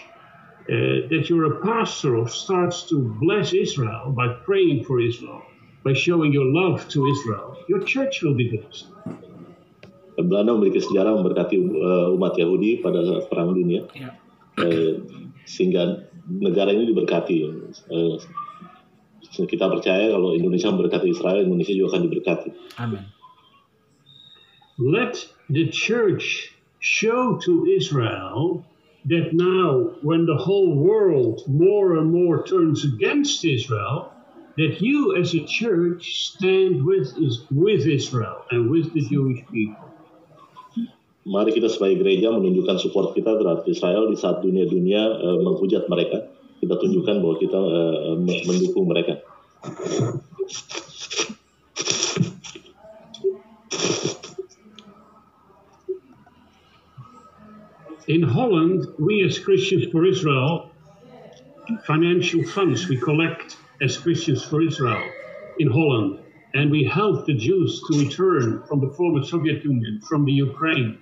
uh, that you're a pastor of starts to bless Israel by praying for Israel, by showing your love to Israel, your church will be blessed. Belanda memiliki sejarah memberkati uh, umat Yahudi pada saat perang dunia Ya. eh, sehingga negara ini diberkati Eh, kita percaya kalau Indonesia memberkati Israel Indonesia juga akan diberkati Amen. Let the church show to Israel that now, when the whole world more and more turns against Israel, that you as a church stand with, is, with Israel and with the Jewish people. Mari kita sebagai gereja menunjukkan support kita terhadap Israel di saat dunia-dunia eh, menghujat mereka. Kita tunjukkan bahwa kita me- mendukung mereka. In Holland, we as Christians for Israel, financial funds we collect as Christians for Israel in Holland, and we help the Jews to return from the former Soviet Union, from the Ukraine.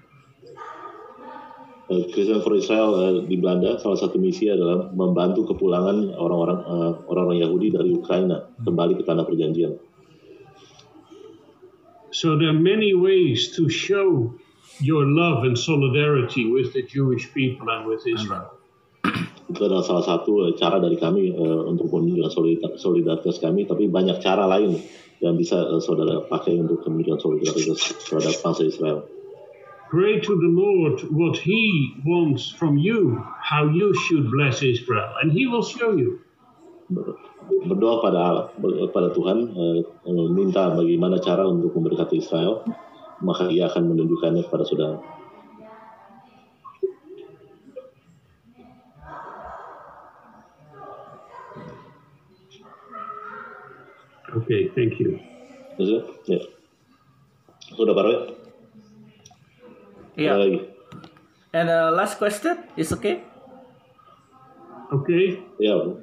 Uh, Christian for Israel uh, di Belanda salah satu misi adalah membantu kepulangan orang-orang uh, orang-orang Yahudi dari Ukraina kembali ke tanah perjanjian. So there are many ways to show your love and solidarity with the Jewish people and with Israel. Itu adalah salah satu cara dari kami uh, untuk menunjukkan solidaritas, solidaritas kami, tapi banyak cara lain yang bisa uh, saudara pakai untuk menunjukkan solidaritas terhadap bangsa Israel. Pray to the Lord what He wants from you, how you should bless Israel, and He will show you. Berdoa pada Allah, pada Tuhan, uh, minta bagaimana cara untuk memberkati Israel, maka Ia akan menunjukkannya kepada saudara. Okay, thank you. Maksudnya, ya. Sudah Pak Roy? Yeah. Ada lagi? And uh, last question is okay? Okay. Yeah.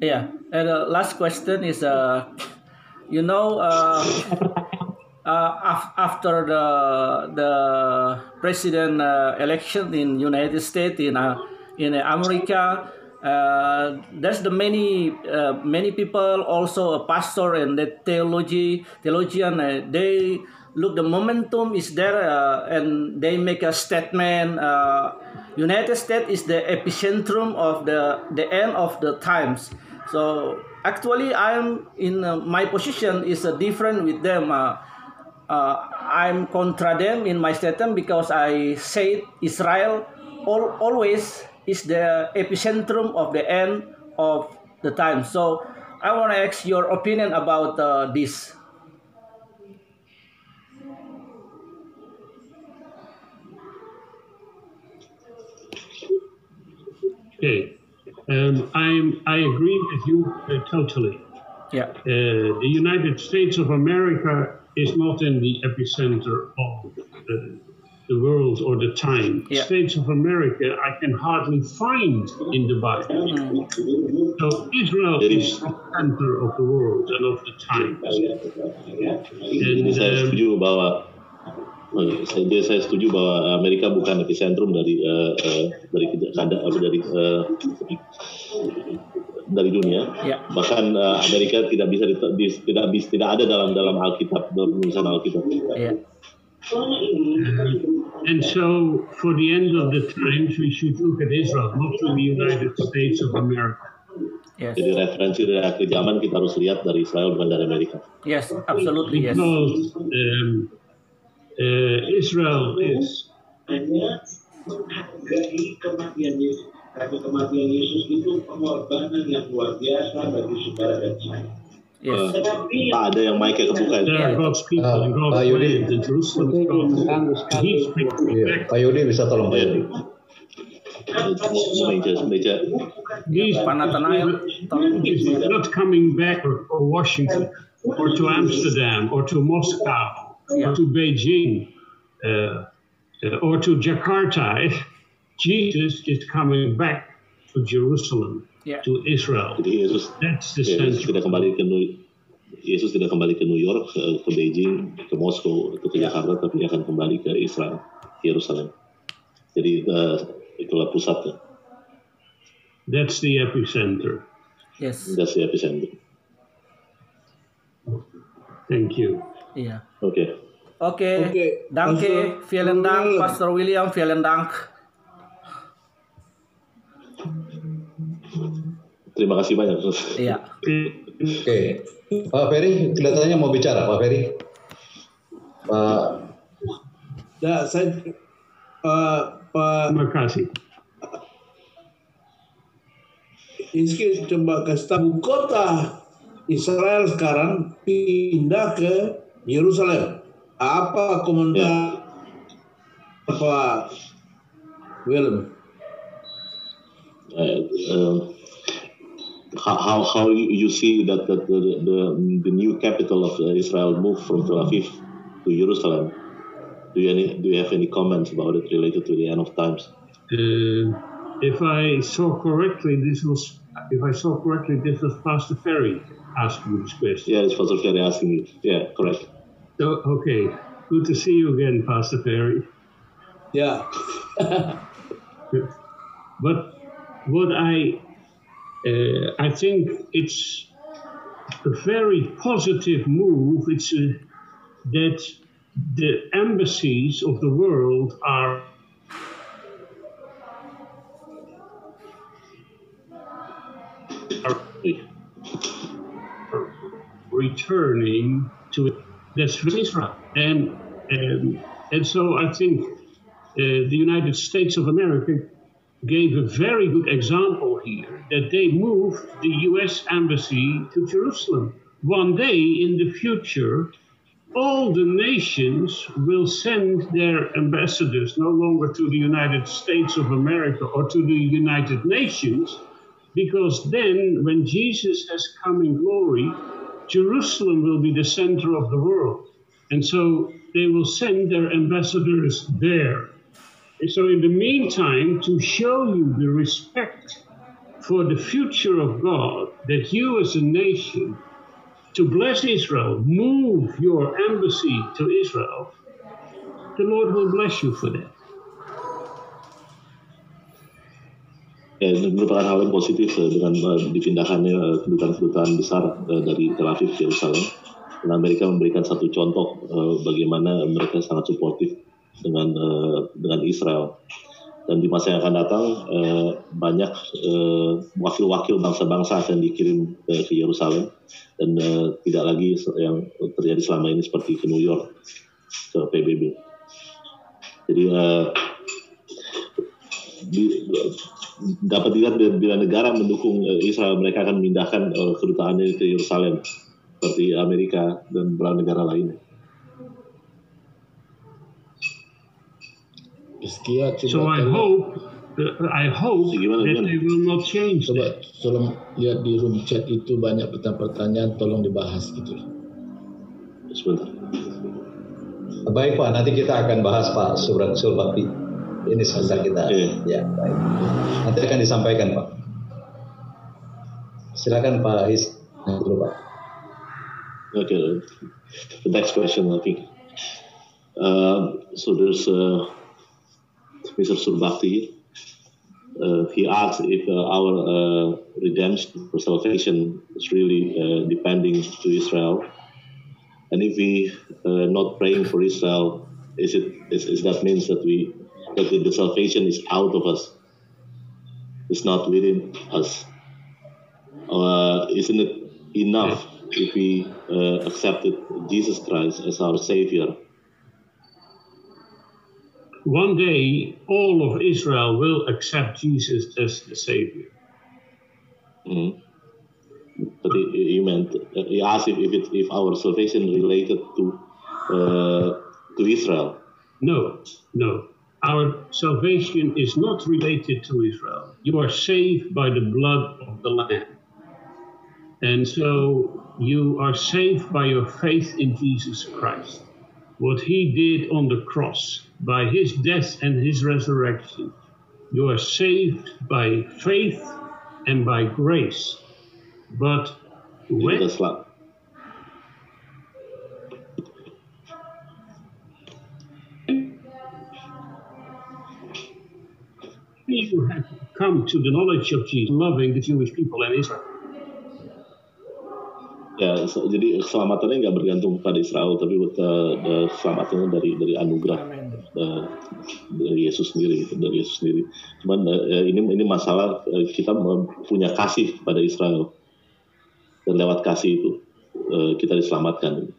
Yeah. And uh, last question is uh, you know uh, uh, af- after the the president uh, election in United States in uh, in America. Uh, there's the many uh, many people also a pastor and the theology theologian uh, they look the momentum is there uh, and they make a statement uh, united states is the epicentrum of the the end of the times. So actually i'm in uh, my position is uh, different with them uh, uh, i'm contra them in my statement because i said israel all, always is the epicentrum of the end of the time so i want to ask your opinion about uh, this Okay. Um, I'm, I agree with you uh, totally. yeah Uh, the United States of America is not in the epicenter of uh, the world or the time. Yeah. States of America I can hardly find in the Bible. So Israel Jadi- is the center of the world and of the times. Jadi And saya um, bahwa eh, saya, jadi saya setuju bahwa Amerika bukan epicentrum dari eh, eh, dari kanda apa dari eh, dari dunia. Ya. Bahkan eh, Amerika tidak bisa di, di- tidak bisa tidak ada dalam dalam Alkitab dalam penulisan Alkitab. yeah And so, for the end of the times, we should look at Israel, not to the United States of America. yes Jadi referensi dari akhir zaman kita harus lihat dari Israel bukan dari Amerika. yes absolutely yes Because um, uh, Israel is hanya menghargai kematian Yesus. Karena kematian Yesus itu pengorbanan yang luar biasa bagi saudara dan saya. yes Eh, Tetapi Pak ada yang mic kebuka. they are God's people Ah, and God's Pak Yudi. and Jerusalem is God's. He's bringing Iya, Pak Yudi bisa tolong Pak Yudi. Meja tolong. He's not coming back or, or Washington or to Amsterdam or to Moscow Yeah. or to Beijing uh, uh, or to Jakarta. Jesus is coming back to Jerusalem, Yeah. to Israel. Jadi Yesus That's the Yesus central. tidak kembali ke New Yesus tidak kembali ke New York, ke, ke Beijing, ke Moskow, atau ke Jakarta, tapi dia akan kembali ke Israel, Yerusalem. Jadi eh, itulah pusatnya. That's the epicenter. yes That's the epicenter. Thank you. Iya Oke. oke Oke, danke vielen dank. Pastor William vielen dank Terima kasih banyak. iya Oke, Pak Ferry kelihatannya mau bicara, Pak Ferry. Pak, Ya, saya uh, Pak Terima kasih. Rizky coba kasih tahu kota Israel sekarang pindah ke Yerusalem. Apa komentar Pak Willem? Uh, uh, how, how how you see that the the, the, the new capital of Israel moved from Tel Aviv to Jerusalem? Do you any do you have any comments about it related to the end of times? Uh, if I saw correctly, this was if I saw correctly, this was Pastor Ferry asking this question. Yeah, it's Pastor Ferry asking you. Yeah, correct. So, okay, good to see you again, Pastor Ferry. Yeah. But what I uh, I think it's a very positive move. It's a, that the embassies of the world are are returning to That's Israel, and um, and so I think uh, the United States of America gave a very good example here that they moved the U.S. embassy to Jerusalem. One day in the future, all the nations will send their ambassadors no longer to the United States of America or to the United Nations, because then, when Jesus has come in glory, Jerusalem will be the center of the world. And so they will send their ambassadors there. And so, in the meantime, to show you the respect for the future of God, that you as a nation, to bless Israel, move your embassy to Israel, the Lord will bless you for that. Ya, merupakan hal yang positif eh, dengan eh, dipindahkannya eh, kedutaan-kedutaan besar eh, dari Tel Aviv ke Yerusalem. Dan Amerika memberikan satu contoh eh, bagaimana mereka sangat suportif dengan eh, dengan Israel. Dan di masa yang akan datang eh, banyak wakil-wakil bangsa-bangsa akan dikirim eh, ke Yerusalem dan eh, tidak lagi yang terjadi selama ini seperti ke New York ke PBB. Jadi eh, di- dapat dilihat bila- negara mendukung eh, Israel mereka akan memindahkan eh, kedutaannya ke Yerusalem seperti Amerika dan beberapa negara lainnya. So I hope, uh, I hope Gimana, that gimana? they will not change coba tolong lihat di room chat itu banyak pertanyaan-pertanyaan tolong dibahas gitu. Sebentar. Baik Pak, nanti kita akan bahas Pak surat Sulbakti. Ini sebentar kita. Oke. Ya, baik. Nanti akan disampaikan Pak. Silakan Pak His. Dulu Pak. Okay, the next question, I think. Uh, so there's uh, Mr. Surbakti. Uh, he asks if uh, our uh, redemption or salvation is really uh, depending to Israel, and if we uh, not praying for Israel, is it is, is that means that we that the, salvation is out of us, it's not within us. Uh, isn't it enough if we uh, accepted Jesus Christ as our Savior? One day, all of Israel will accept Jesus as the Savior. Mhm. But he, meant he asked if if, it, if our salvation related to uh, to Israel. No, no. Our salvation is not related to Israel. You are saved by the blood of the Lamb. And so you are saved by your faith in Jesus Christ. What he did on the cross, by his death and his resurrection, you are saved by faith and by grace. But when sel- you have come to the knowledge of Jesus, loving the Jewish people and Israel, ya se- jadi keselamatannya nggak bergantung pada Israel tapi uh, uh, keselamatannya dari dari anugerah uh, dari Yesus sendiri gitu, dari Yesus sendiri. Cuman uh, ini ini masalah uh, kita punya kasih pada Israel dan lewat kasih itu uh, kita diselamatkan.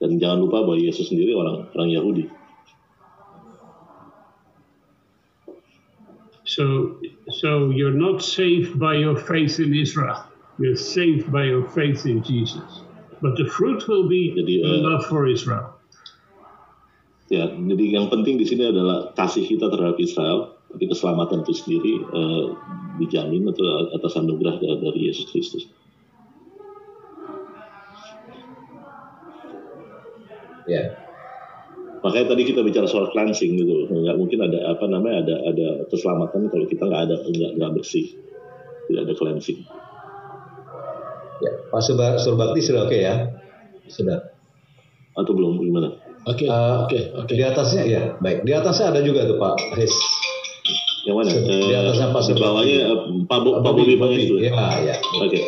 Dan jangan lupa bahwa Yesus sendiri orang orang Yahudi. So, so you're not saved by your faith in Israel. You're saved by your faith in Jesus. But the fruit will be Jadi, the eh, love for Israel. Ya, jadi yang penting di sini adalah kasih kita terhadap Israel, tapi keselamatan itu sendiri eh, dijamin atau atas anugerah dari dari Yesus Kristus. Ya. Makanya tadi kita bicara soal cleansing gitu, nggak mungkin ada apa namanya ada ada keselamatan kalau kita nggak ada nggak nggak bersih, tidak ada cleansing. Ya, Pak Surba- Surbakti sudah oke ya? Sudah. Atau belum gimana? Oke, Eh, oke, oke. Di atasnya ya, baik. Di atasnya ada juga tuh Pak His. Yang mana? Di atasnya Pak di bawahnya eh, Pak Bo- Pak Bobi Pangestu. Ya, ya. Okay.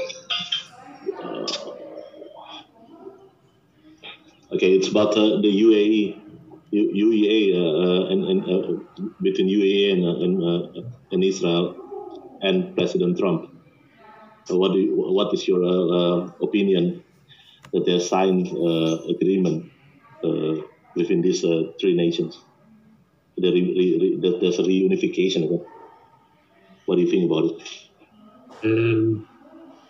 Okay, it's about uh, the UAE, UEA, uh, and, and uh, between UAE and uh, and, uh, and Israel and President Trump. So what you, what is your uh, opinion that they signed agreement within these three nations? The re, re, re, that there's a reunification. What do you think about it? Um,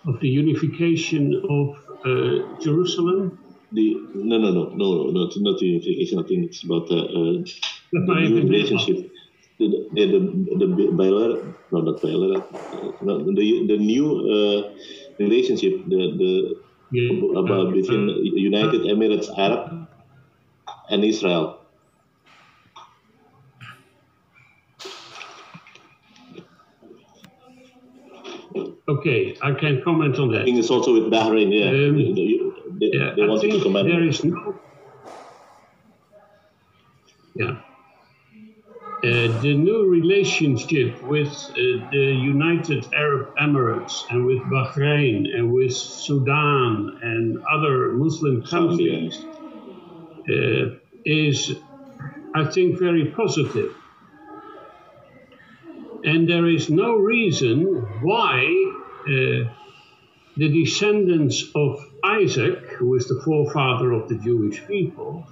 of the unification of Jerusalem. The no no no no not not unification. I think it's about uh, uh, the new even- relationship. The the the, the bilateral, no not bilateral, uh, no, the the new uh, relationship. The the Yeah, about uh, between uh, United Emirates Arab and Israel. Okay, I can comment on that. I think it's also with Bahrain. Yeah, Um, they, they, Yeah, they wanted to comment. there is no. Yeah. Uh, the new relationship with uh, the United Arab Emirates and with Bahrain and with Sudan and other Muslim countries uh, is, I think, very positive. And there is no reason why the descendants of Isaac, who is the forefather of the Jewish people,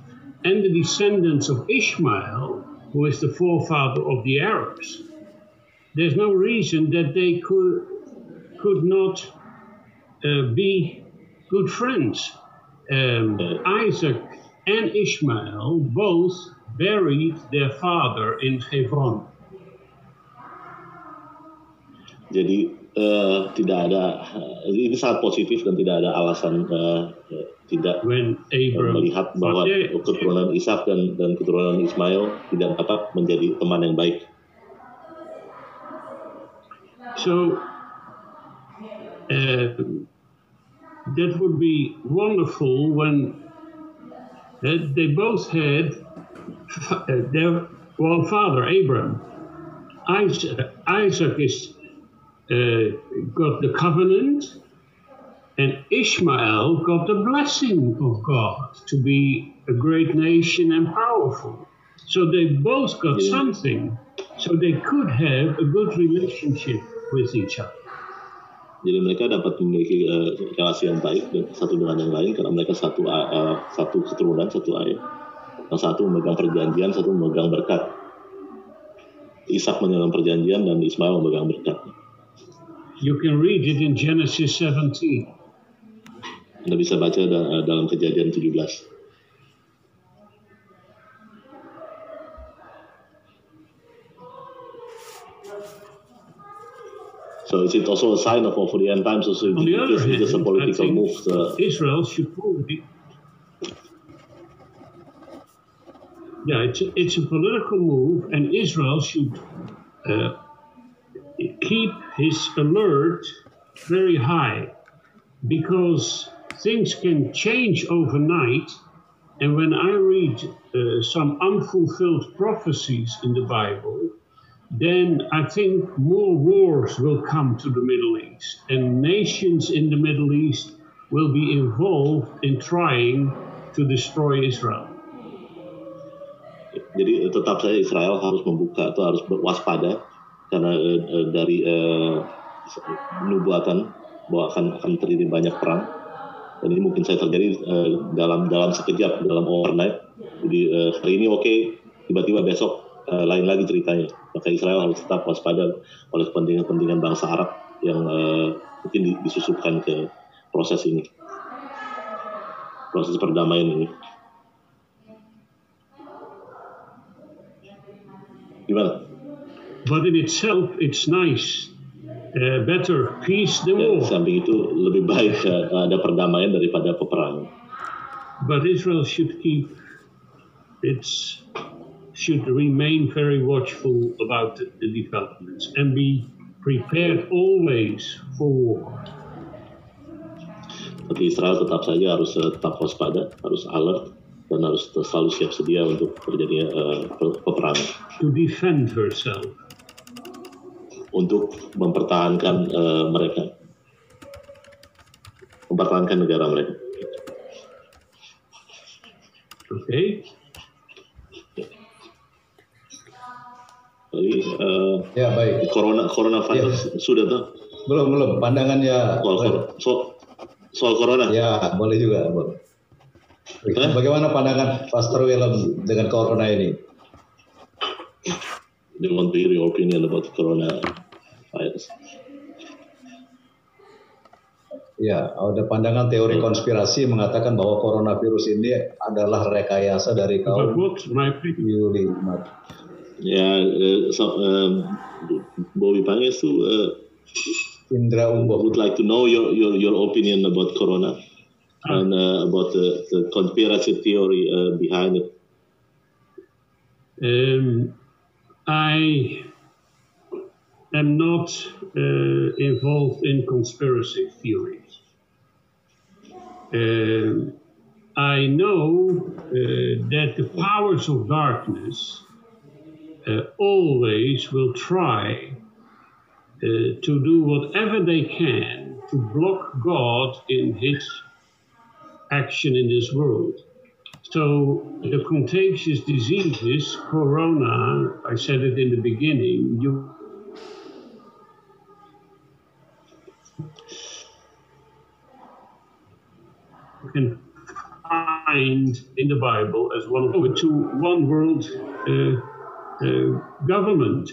and the descendants of Ishmael, who is the forefather of the Arabs. There's no reason that they could could not uh, be good friends. Um, Isaac and Ishmael both buried their father in Hebron. Jadi eh, tidak ada eh, ini sangat positif dan tidak ada alasan eh, tidak When Abram, melihat bahwa keturunan Ishak dan dan keturunan Ismail tidak dapat menjadi teman yang baik. So uh, that would be wonderful when uh, they both had uh, their well father Abraham. Isaac, Isaac is uh, got the covenant, and Ishmael got the blessing of God to be a great nation and powerful. So they both got Yeah. something. So they could have a good relationship with each other. Jadi mereka dapat memiliki eh, relasi yang baik satu dengan yang lain karena mereka satu a- eh, satu keturunan satu ayah. Yang satu memegang perjanjian, satu memegang berkat. Ishak memegang perjanjian dan Ismail memegang berkat. You can read it in Genesis 17. Anda bisa baca da- dalam kejadian 17. So is it also a sign of, of the end times? Also, On the other just, hand, just a political move. Uh, Israel should probably. Yeah, it's a, it's a political move, and Israel should uh, keep his alert very high because things can change overnight. And when I read uh, some unfulfilled prophecies in the Bible, then I think more wars will come to the Middle East, and nations in the Middle East will be involved in trying to destroy Israel. jadi tetap saja Israel harus membuka atau harus waspada karena eh, dari eh, nubuatan bahwa akan akan terjadi banyak perang. Dan ini mungkin saya terjadi eh, dalam dalam sekejap dalam overnight. Jadi eh, hari ini oke tiba-tiba besok eh, lain lagi ceritanya. Maka Israel harus tetap waspada oleh kepentingan-kepentingan bangsa Arab yang eh, mungkin di- disusupkan ke proses ini. Proses perdamaian ini. Gimana But in itself, it's nice. Uh, better peace than war. samping itu lebih baik eh, ada perdamaian daripada peperangan. But Israel should keep its should remain very watchful about the, developments and be prepared always for war. Tapi Israel tetap saja harus eh, tetap waspada, harus alert dan harus selalu siap sedia untuk terjadinya pe- peperangan to defend herself. Untuk mempertahankan uh, mereka, mempertahankan negara mereka. Oke. Okay. Jadi, uh, ya baik. Corona coronavirus ya. sudah tuh? Belum belum. Pandangannya soal, soal, soal corona. Ya boleh juga boleh. Eh? Bagaimana pandangan Pastor Willem dengan corona ini? They want to hear your opinion about corona virus. Ya, ada pandangan teori konspirasi mengatakan bahwa coronavirus ini adalah rekayasa dari kaum Yuli. Ya, uh, so, um, Bobby Panges tuh uh, Indra Umbo would like to know your your your opinion about corona and uh, about the, the conspiracy theory uh, behind it. Um, I am not uh, involved in conspiracy theories. Uh, I know uh, that the powers of darkness uh, always will try uh, to do whatever they can to block God in His action in this world. So the contagious diseases, corona, I said it in the beginning, you can find in the Bible as one of to one world uh, uh, government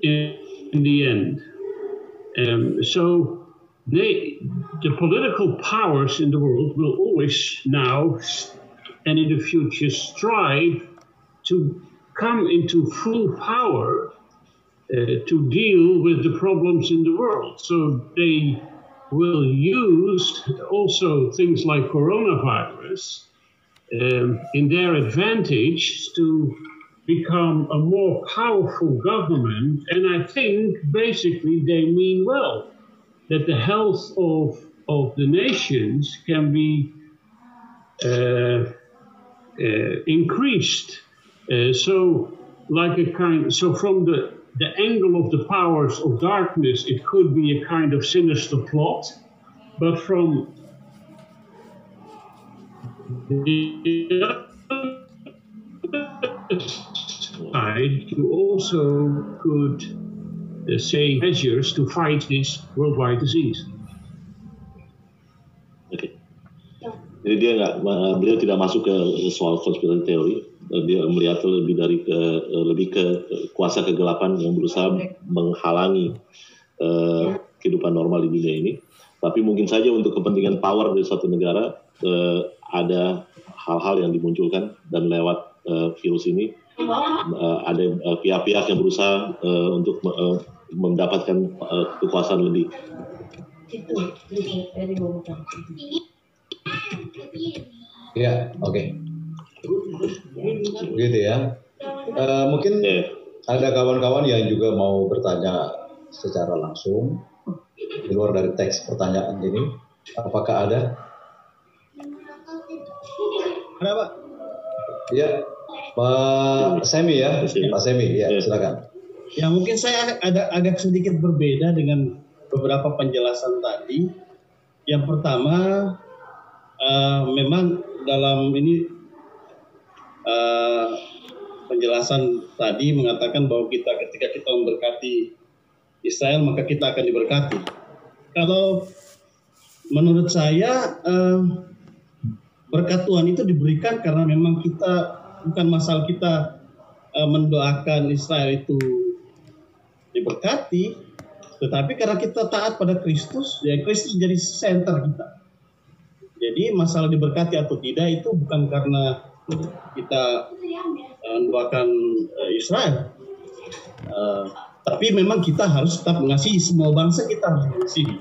in, in, the end. Um, so they, the political powers in the world will always now and in the future strive to come into full power uh, to deal with the problems in the world. So they will use also things like coronavirus um, in their advantage to become a more powerful government. And I think basically they mean well that the health of, of the nations can be uh, uh, increased. Uh, so, like a kind, so from the the angle of the powers of darkness, it could be a kind of sinister plot, but from the side, you also could uh, say measures to fight this worldwide disease. Okay. Jadi dia nggak, beliau tidak masuk ke soal konspirasi teori. Dia melihat lebih dari ke lebih ke kuasa kegelapan yang berusaha menghalangi uh, kehidupan normal di dunia ini. Tapi mungkin saja untuk kepentingan power dari suatu negara uh, ada hal-hal yang dimunculkan dan lewat uh, virus ini uh, ada pihak-pihak uh, yang berusaha uh, untuk uh, mendapatkan uh, kekuasaan lebih. Ya, oke. Okay. Gitu ya. Uh, mungkin yeah. ada kawan-kawan yang juga mau bertanya secara langsung di luar dari teks pertanyaan ini. Apakah ada? Ada Pak? Ya, Pak Semi ya, Pak Semi, ya silakan. Ya mungkin saya ada agak sedikit berbeda dengan beberapa penjelasan tadi. Yang pertama, uh, memang dalam ini uh, penjelasan tadi mengatakan bahwa kita ketika kita memberkati Israel maka kita akan diberkati. Kalau menurut saya uh, berkat Tuhan itu diberikan karena memang kita bukan masalah kita uh, mendoakan Israel itu diberkati, tetapi karena kita taat pada Kristus, ya Kristus jadi center kita. Jadi masalah diberkati atau tidak itu bukan karena kita mendoakan uh, Israel, uh, tapi memang kita harus tetap mengasihi semua bangsa kita harus mengasihi.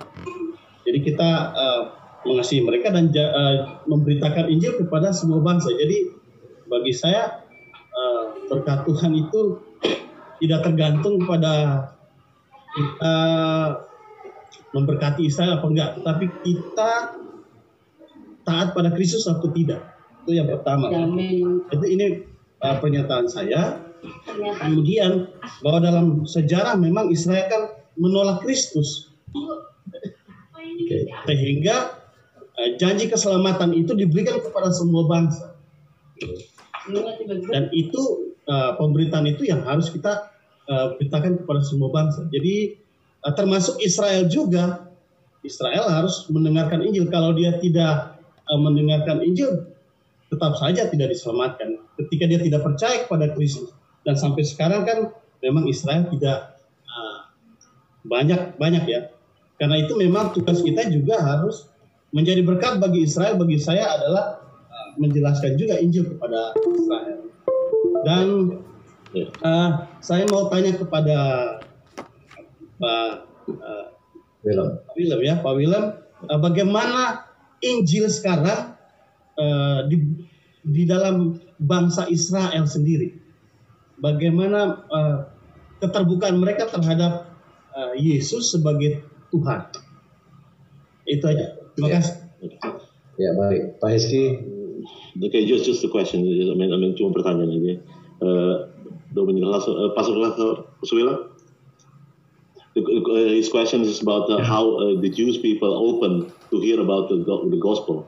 Jadi kita uh, mengasihi mereka dan uh, memberitakan Injil kepada semua bangsa. Jadi bagi saya uh, berkat Tuhan itu tidak tergantung pada kita memberkati Israel apa enggak, tetapi kita taat pada Kristus atau tidak. Itu yang pertama. Amin. Itu ini uh, pernyataan saya. Kemudian bahwa dalam sejarah memang Israel kan menolak Kristus. Sehingga uh, janji keselamatan itu diberikan kepada semua bangsa. Dan itu uh, pemberitaan itu yang harus kita uh, beritakan kepada semua bangsa. Jadi uh, termasuk Israel juga. Israel harus mendengarkan Injil. Kalau dia tidak uh, mendengarkan Injil, tetap saja tidak diselamatkan. Ketika dia tidak percaya kepada Kristus, dan sampai sekarang kan memang Israel tidak uh, banyak banyak ya. Karena itu memang tugas kita juga harus menjadi berkat bagi Israel. Bagi saya adalah uh, menjelaskan juga Injil kepada Israel. Dan uh, saya mau tanya kepada Pak uh, Willem. Willem ya. Pak Willem uh, bagaimana Injil sekarang uh, di di dalam bangsa Israel sendiri bagaimana uh, keterbukaan mereka terhadap uh, Yesus sebagai Tuhan. Itu aja. Terima ya. kasih. Ya baik, Pak Heski. Okay, just just the question. I mean, I mean cuma pertanyaan aja. Uh, Dominic langsung, uh, Pastor Suwila. His question is about uh, how uh, the Jewish people open to hear about the, the gospel.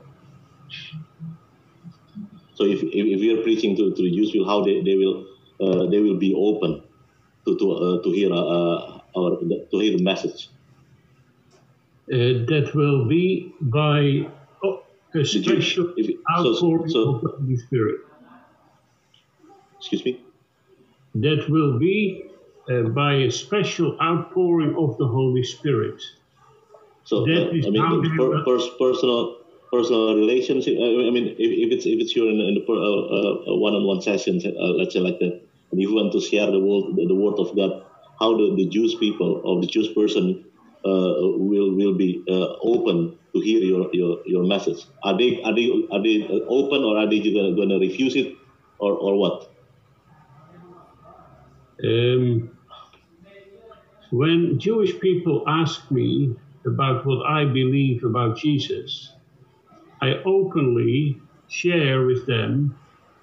So if, if, if we are preaching to, to the Jewish people, how they, they will uh, they will be open to to uh, to hear uh, our to hear the message. that will be by oh, a special you, outpouring so, so, of the Holy Spirit. Excuse me. That will be uh, by a special outpouring of the Holy Spirit. So that uh, I mean, per, per, personal personal relationship. I mean, if, if it's if it's you're in, in the uh, one-on-one sessions, let's say like that, and if you want to share the word, the, the word of God, how the, the Jewish people or the Jewish person uh, will will be uh, open to hear your, your, your message. Are they are they are they open or are they going to refuse it or or what? Um, when Jewish people ask me about what I believe about Jesus, I openly share with them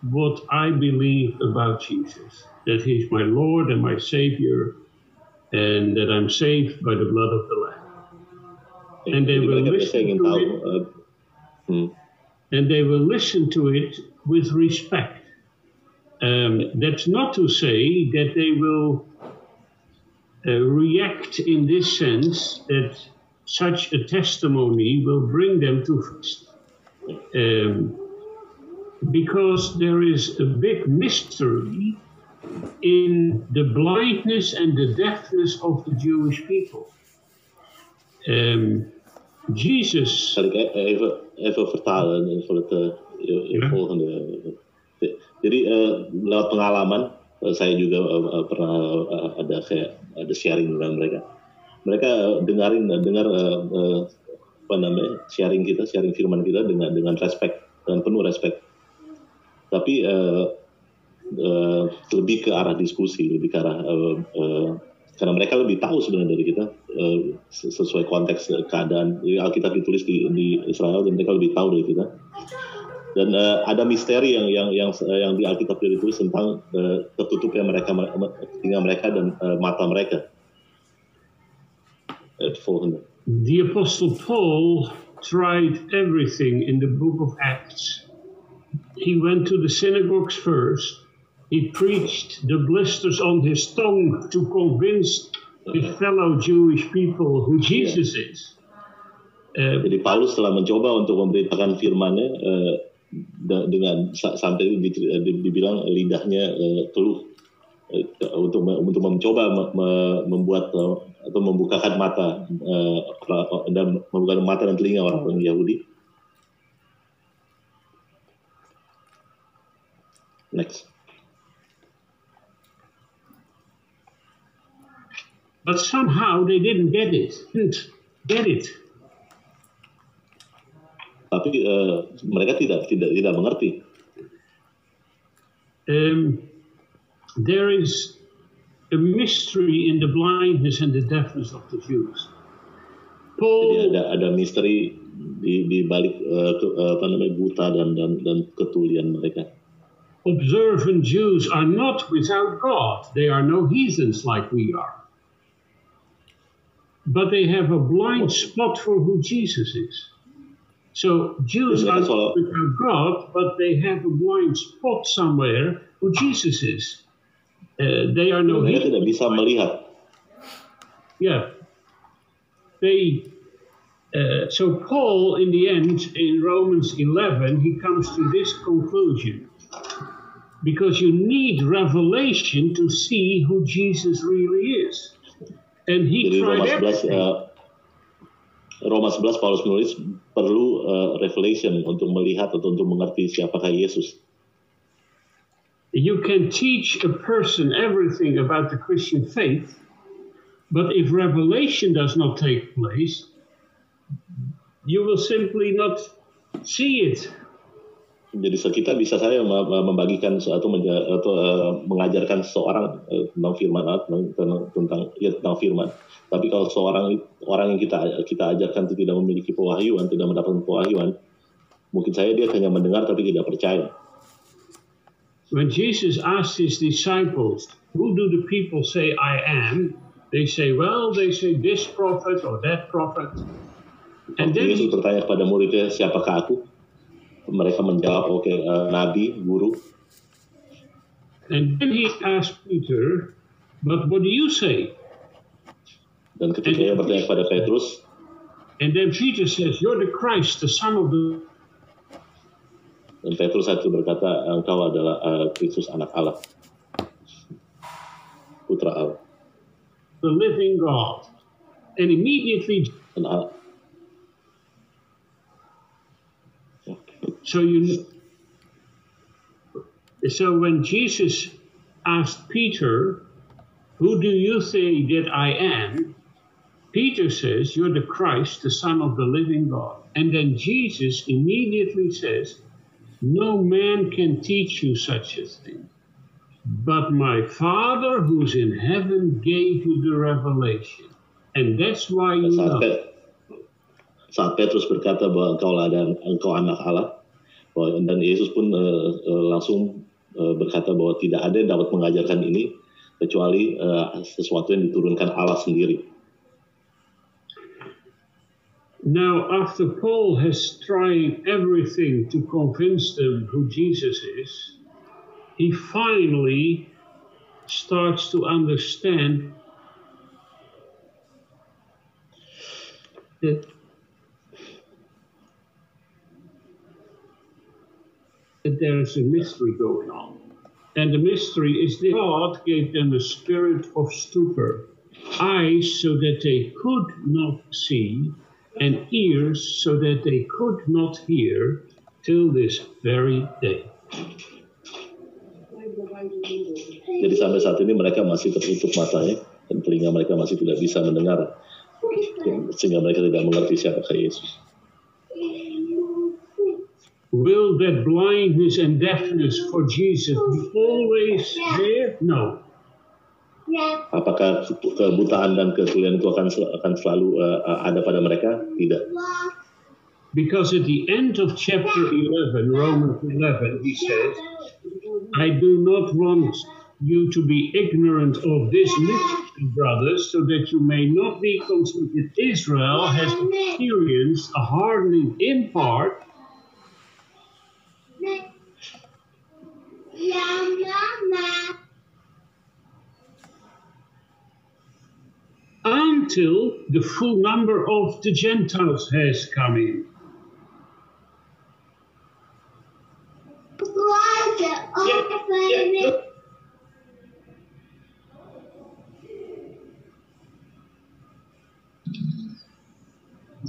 what I believe about Jesus that He's my Lord and my Savior, and that I'm saved by the blood of the Lamb. And they will listen to it. Uh, hmm. And they will listen to it with respect. Um, that's not to say that they will uh, react in this sense that such a testimony will bring them to um, because there is a big mystery in the blindness and the deafness of the Jewish people. Um, Jesus. Zal ik e- even, even vertalen voor het uh, ja. volgende. Jadi uh, lewat pengalaman uh, saya juga uh, pernah uh, ada kayak ada sharing dengan mereka. Mereka dengarin dengar uh, uh, apa namanya sharing kita, sharing firman kita dengan dengan respect dengan penuh respect tapi uh, uh, lebih ke arah diskusi, lebih ke arah uh, uh, karena mereka lebih tahu sebenarnya dari kita uh, sesuai konteks keadaan. Jadi Alkitab ditulis di, di Israel dan mereka lebih tahu dari kita. Dan uh, ada misteri yang yang yang yang di Alkitab ditulis tentang uh, tertutupnya mereka tinggal mereka dan uh, mata mereka. The Apostle Paul tried everything in the book of Acts he went to the synagogues first. He preached the blisters on his tongue to convince his fellow Jewish people who Jesus is. Uh, Jadi Paulus telah mencoba untuk memberitakan firman-Nya uh, dengan sampai dibilang lidahnya uh, keluh uh, untuk untuk mencoba membuat uh, atau membukakan mata uh, dan membukakan mata dan telinga orang-orang Yahudi Next. But somehow they didn't get it. Didn't get it. Tapi uh, mereka tidak tidak tidak mengerti. Um, there is a mystery in the blindness and the deafness of the Jews. Paul, Jadi ada ada misteri di di balik uh, ke, uh, apa namanya buta dan dan dan ketulian mereka. observant Jews are not without God. They are no heathens like we are. But they have a blind spot for who Jesus is. So Jews are not without God, but they have a blind spot somewhere who Jesus is. Uh, they are no tidak bisa melihat. Yeah. They uh, so Paul, in the end, in Romans 11, he comes to this conclusion. Because you need revelation to see who Jesus really is. And he Jadi tried Roma 11, everything. uh, Roma 11 Paulus menulis perlu uh, revelation untuk melihat atau untuk mengerti siapakah Yesus. You can teach a person everything about the Christian faith, but if revelation does not take place, you will simply not see it. Jadi kita bisa saya mem- membagikan suatu atau uh, mengajarkan seseorang uh, tentang firman tentang, tentang ya tentang firman. Tapi kalau seorang orang yang kita kita ajarkan itu tidak memiliki pewahyuan, tidak mendapatkan pewahyuan, mungkin saya dia hanya mendengar tapi tidak percaya. When Jesus asked his disciples, Who do the people say I am? They say, Well, they say this prophet or that prophet. And then Yesus bertanya kepada muridnya, siapakah aku? Mereka menjawab, oke, uh, nabi, guru. and then he asked Peter, But what do you say? Dan ketika ia bertanya kepada Petrus, And then Peter says, You're the Christ, the Son of the dan Petrus berkata, engkau adalah uh, anak Allah, putra Allah. the living God. And immediately Dan Allah, So you so when Jesus asked Peter, Who do you say that I am? Peter says, You're the Christ, the Son of the living God. And then Jesus immediately says, No man can teach you such a thing. But my Father who's in heaven gave you the revelation. And that's why you saat, know. Pet- saat Petrus berkata bahwa engkau dan engkau anak Allah, bahwa- dan Yesus pun uh, uh, langsung uh, berkata bahwa tidak ada yang dapat mengajarkan ini kecuali uh, sesuatu yang diturunkan Allah sendiri. Now, after Paul has tried everything to convince them who Jesus is, he finally starts to understand that, that there is a mystery going on. And the mystery is that God gave them a spirit of stupor, eyes so that they could not see, and ears so that they could not hear till this very day. Jadi sampai saat ini mereka masih tertutup matanya dan telinga mereka masih tidak bisa mendengar sehingga mereka tidak mengerti siapakah Yesus. Will that blindness and deafness for Jesus be always there? No. Apakah kebutaan dan ketulian itu akan akan selalu uh, ada pada mereka? Tidak. Because at the end of chapter 11, Romans 11, he says, I do not want you to be ignorant of this mystery, brothers, so that you may not be conceited Israel has experienced a hardening in part, until the full number of the Gentiles has come in.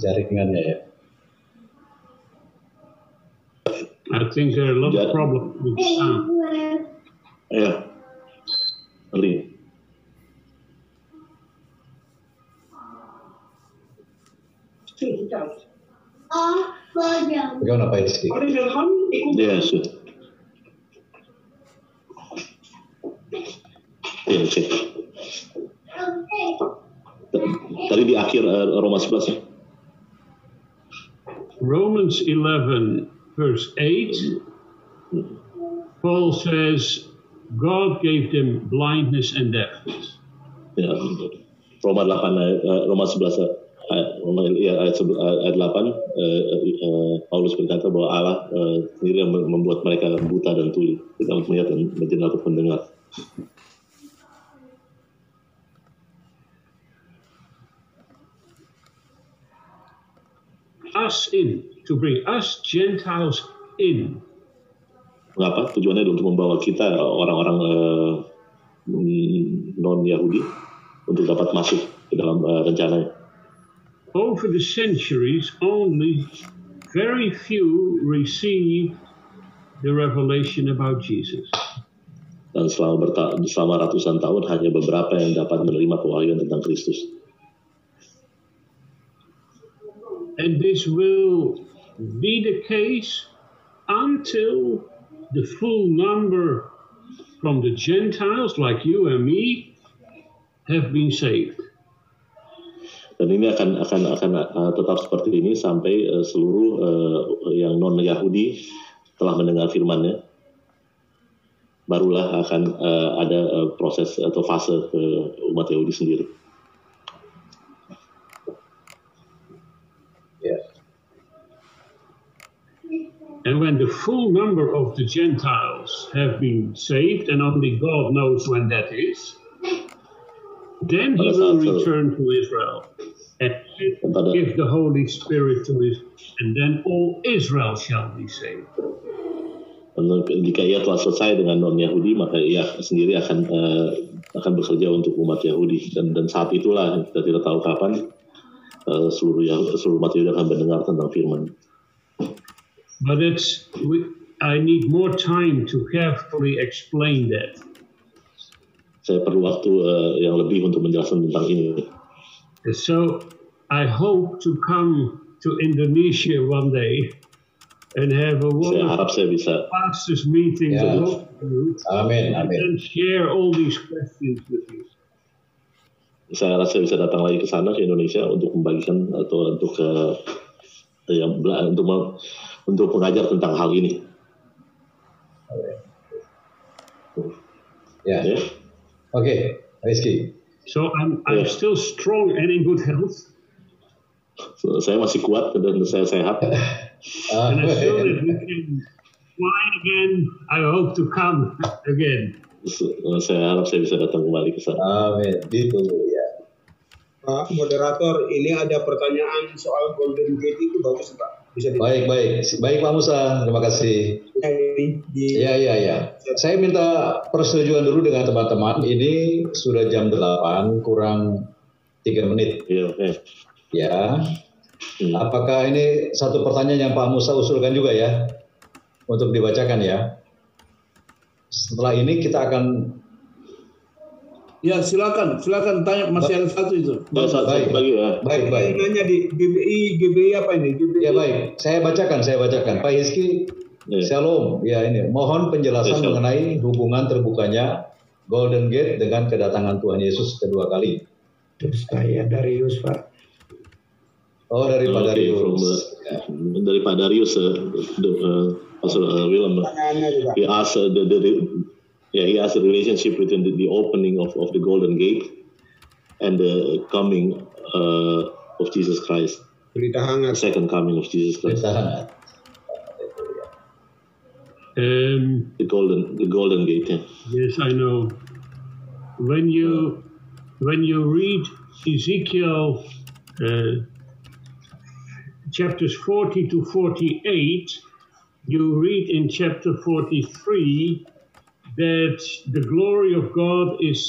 jaringannya ya. I think there are a lot Yeah. of problems with the sound. Ya. Ngerti. Bagaimana Pak Rizky? Ya, sudah. Ya, cek. Tadi di akhir eh, Roma 11 ya. Romans 11, verse 8 Paul says God gave them blindness and deafness. Ya, Roma 8 ayat, eh, Roma 11 ayat, Roma, ya, ayat, sebelas- ayat 8 eh, eh, Paulus berkata bahwa Allah eh, sendiri yang membuat mereka buta dan tuli tidak melihat dan menjadi atau mendengar. Us in, to bring us Gentiles in. Mengapa? Tujuannya untuk membawa kita orang-orang non Yahudi untuk dapat masuk ke dalam eh, rencananya. Over the centuries, only very few received the revelation about Jesus. Dan selama, berta- selama ratusan tahun hanya beberapa yang dapat menerima pewahyuan tentang Kristus. And this will be the case until the full number from the Gentiles, like you and me, have been saved. Dan ini akan akan akan uh, tetap seperti ini sampai uh, seluruh uh, yang non Yahudi telah mendengar firman-Nya. Barulah akan uh, ada uh, proses atau fase ke umat Yahudi sendiri. Ya. And when the full number of the Gentiles have been saved, and only God knows when that is, then he will return to Israel and give the Holy Spirit to Israel, and then all Israel shall be saved. Jika ia telah selesai dengan non Yahudi maka ia sendiri akan uh, akan bekerja untuk umat Yahudi dan dan saat itulah kita tidak tahu kapan uh, seluruh Yah- seluruh umat Yahudi akan mendengar tentang firman. But it's we, I need more time to carefully explain that. Saya perlu waktu uh, yang lebih untuk menjelaskan tentang ini. So I hope to come to Indonesia one day and have a Saya wonderful harap saya bisa pastors meeting Yeah. to talk to you Amin, amin. and share all these questions with you. saya rasa bisa datang lagi ke sana ke Indonesia untuk membagikan atau untuk ke yang bela- untuk untuk mengajar tentang hal ini. Ya. Ya. Oke, Rizky. So I'm, I'm Yeah. still strong and in good health. So, saya masih kuat dan saya sehat. Ah, And as soon as we can fly again, I hope to come again. So, saya harap saya bisa datang kembali ke sana. Amin. Ditunggu ya. Pak moderator, ini ada pertanyaan soal Golden Gate itu bagus Pak. Bisa Baik, baik. Baik Pak Musa, terima kasih. Iya, iya, iya. Saya minta persetujuan dulu dengan teman-teman. Ini sudah jam 8 kurang 3 menit. Iya, oke. Ya. Hmm. Apakah ini satu pertanyaan yang Pak Musa usulkan juga ya? Untuk dibacakan ya. Setelah ini kita akan Ya silakan, silakan tanya masih ada satu itu. Oh, satu Baik. lagi ya. baik, baik. nanya di GBI, GBI apa ini? GBI. Ya baik, saya bacakan, saya bacakan. Pak Hizki, Ya. Shalom. Ya ini, mohon penjelasan Ya, mengenai hubungan terbukanya Golden Gate dengan kedatangan Tuhan Yesus kedua kali. Terus saya Darius Pak. Oh dari Pak Darius. uh, dari Pak Darius, uh, the, uh, Pastor uh, Willem, uh, uh, the, the, the yeah he has a relationship between the, the opening of, of the Golden Gate and the coming uh, of Jesus Christ, Berita hangat. second coming of Jesus Christ, Berita. Um, the golden the Golden Gate. Yeah. yes, I know. When you when you read Ezekiel uh, chapters 40 to 48, you read in chapter 43 that the glory of God is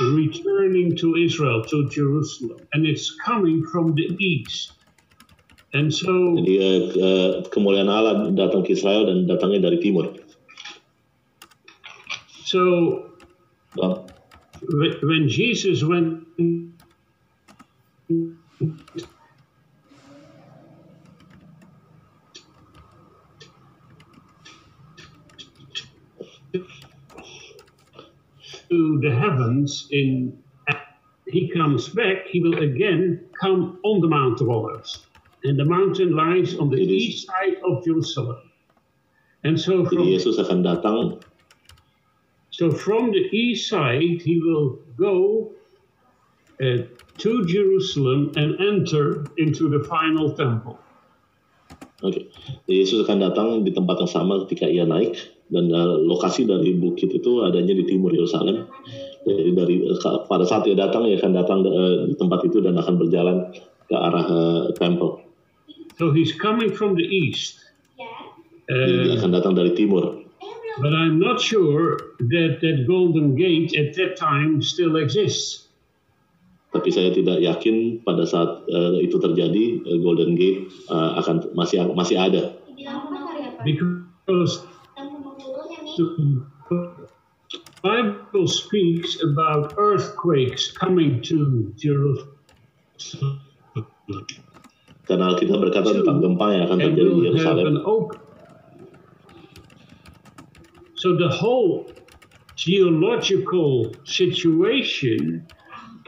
returning to Israel, to Jerusalem, and it's coming from the east. And so Jadi uh, kemuliaan Allah datang ke Israel dan datangnya dari timur. so when Jesus went to the heavens in he comes back he will again come on the mount of olives. And the mountain lies on the east side of jerusalem. And so Jadi from, Yesus akan datang. So from the east side, he will go uh, to Jerusalem and enter into the final temple. Oke, Yesus akan datang di tempat yang sama ketika ia naik dan uh, lokasi dari bukit itu adanya di timur Yerusalem. Jadi dari uh, pada saat ia datang, ia akan datang uh, di tempat itu dan akan berjalan ke arah uh, temple. So he's coming from the east. Jadi dia Uh, akan datang dari timur. but I'm not sure that that golden gate at that time still exists. Tapi saya tidak yakin pada saat uh, itu terjadi uh, Golden Gate uh, akan masih masih ada. Because the Bible speaks about earthquakes coming to Jerusalem. Karena berkata tentang gempa yang akan terjadi di Yerusalem. So the whole geological situation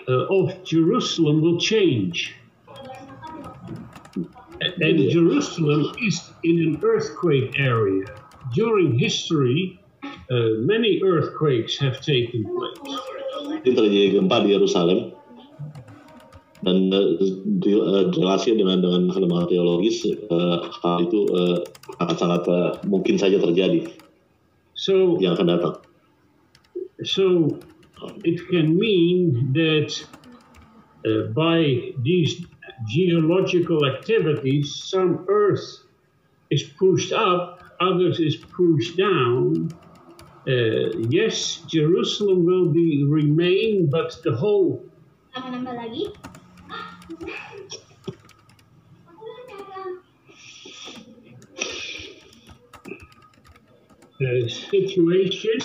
uh, of Jerusalem will change. And Jerusalem is in an earthquake area. During history, uh, many earthquakes have taken place. Ini terjadi gempa di Yerusalem dan uh, di, uh, relasi dengan dengan perkembangan teologis hal itu akan sangat mungkin saja terjadi So yang akan datang. So it can mean that uh, by these geological activities, some Earth is pushed up, others is pushed down. Uh, yes, Jerusalem will be remain, but the whole lagi? uh, situation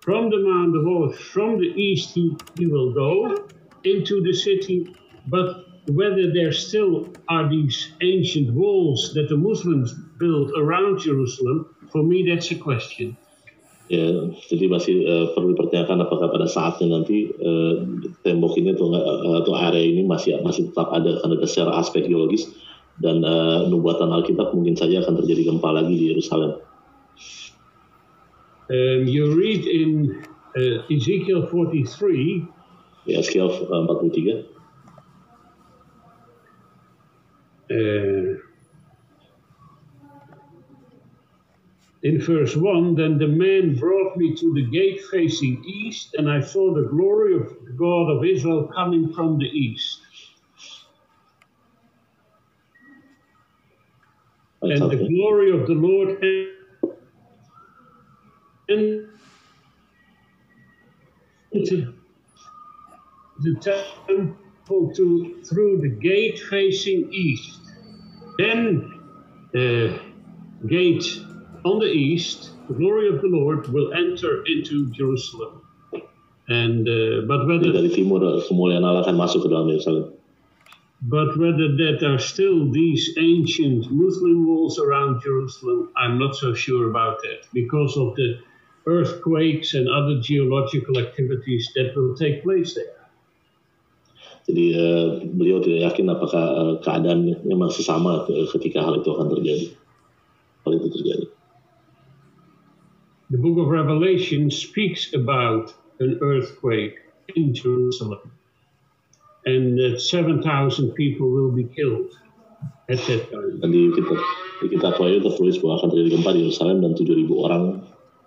from the Mount of Olives, from the east, he, he will go into the city, but whether there still are these ancient walls that the Muslims built around Jerusalem, for me, that's a question. Ya, jadi masih uh, perlu dipertanyakan apakah pada saatnya nanti uh, tembok ini atau, uh, atau area ini masih masih tetap ada karena ada secara aspek geologis dan uh, nubuatan Alkitab mungkin saja akan terjadi gempa lagi di Yerusalem. Um, you read in uh, Ezekiel 43 Di Ezekiel uh, 43 uh, in verse 1 Then the man brought me to the gate facing east, and I saw the glory of the God of Israel coming from the east. ayat And the glory of the Lord and the temple to through the gate facing east. Then uh, gate on the east, the glory of the Lord will enter into Jerusalem. And uh, but whether dari timur kemuliaan Allah akan masuk ke dalam Yerusalem. But whether that are still these ancient Muslim walls around Jerusalem, I'm not so sure about that because of the earthquakes and other geological activities that will take place there. Jadi uh, beliau tidak yakin apakah uh, keadaan memang sesama uh, ketika hal itu akan terjadi. Hal itu terjadi. The book of Revelation speaks about an earthquake in Jerusalem and that 7,000 people will be killed at that time. Dan di kitab di kitab Wahyu tertulis bahwa akan terjadi gempa di Yerusalem dan 7.000 orang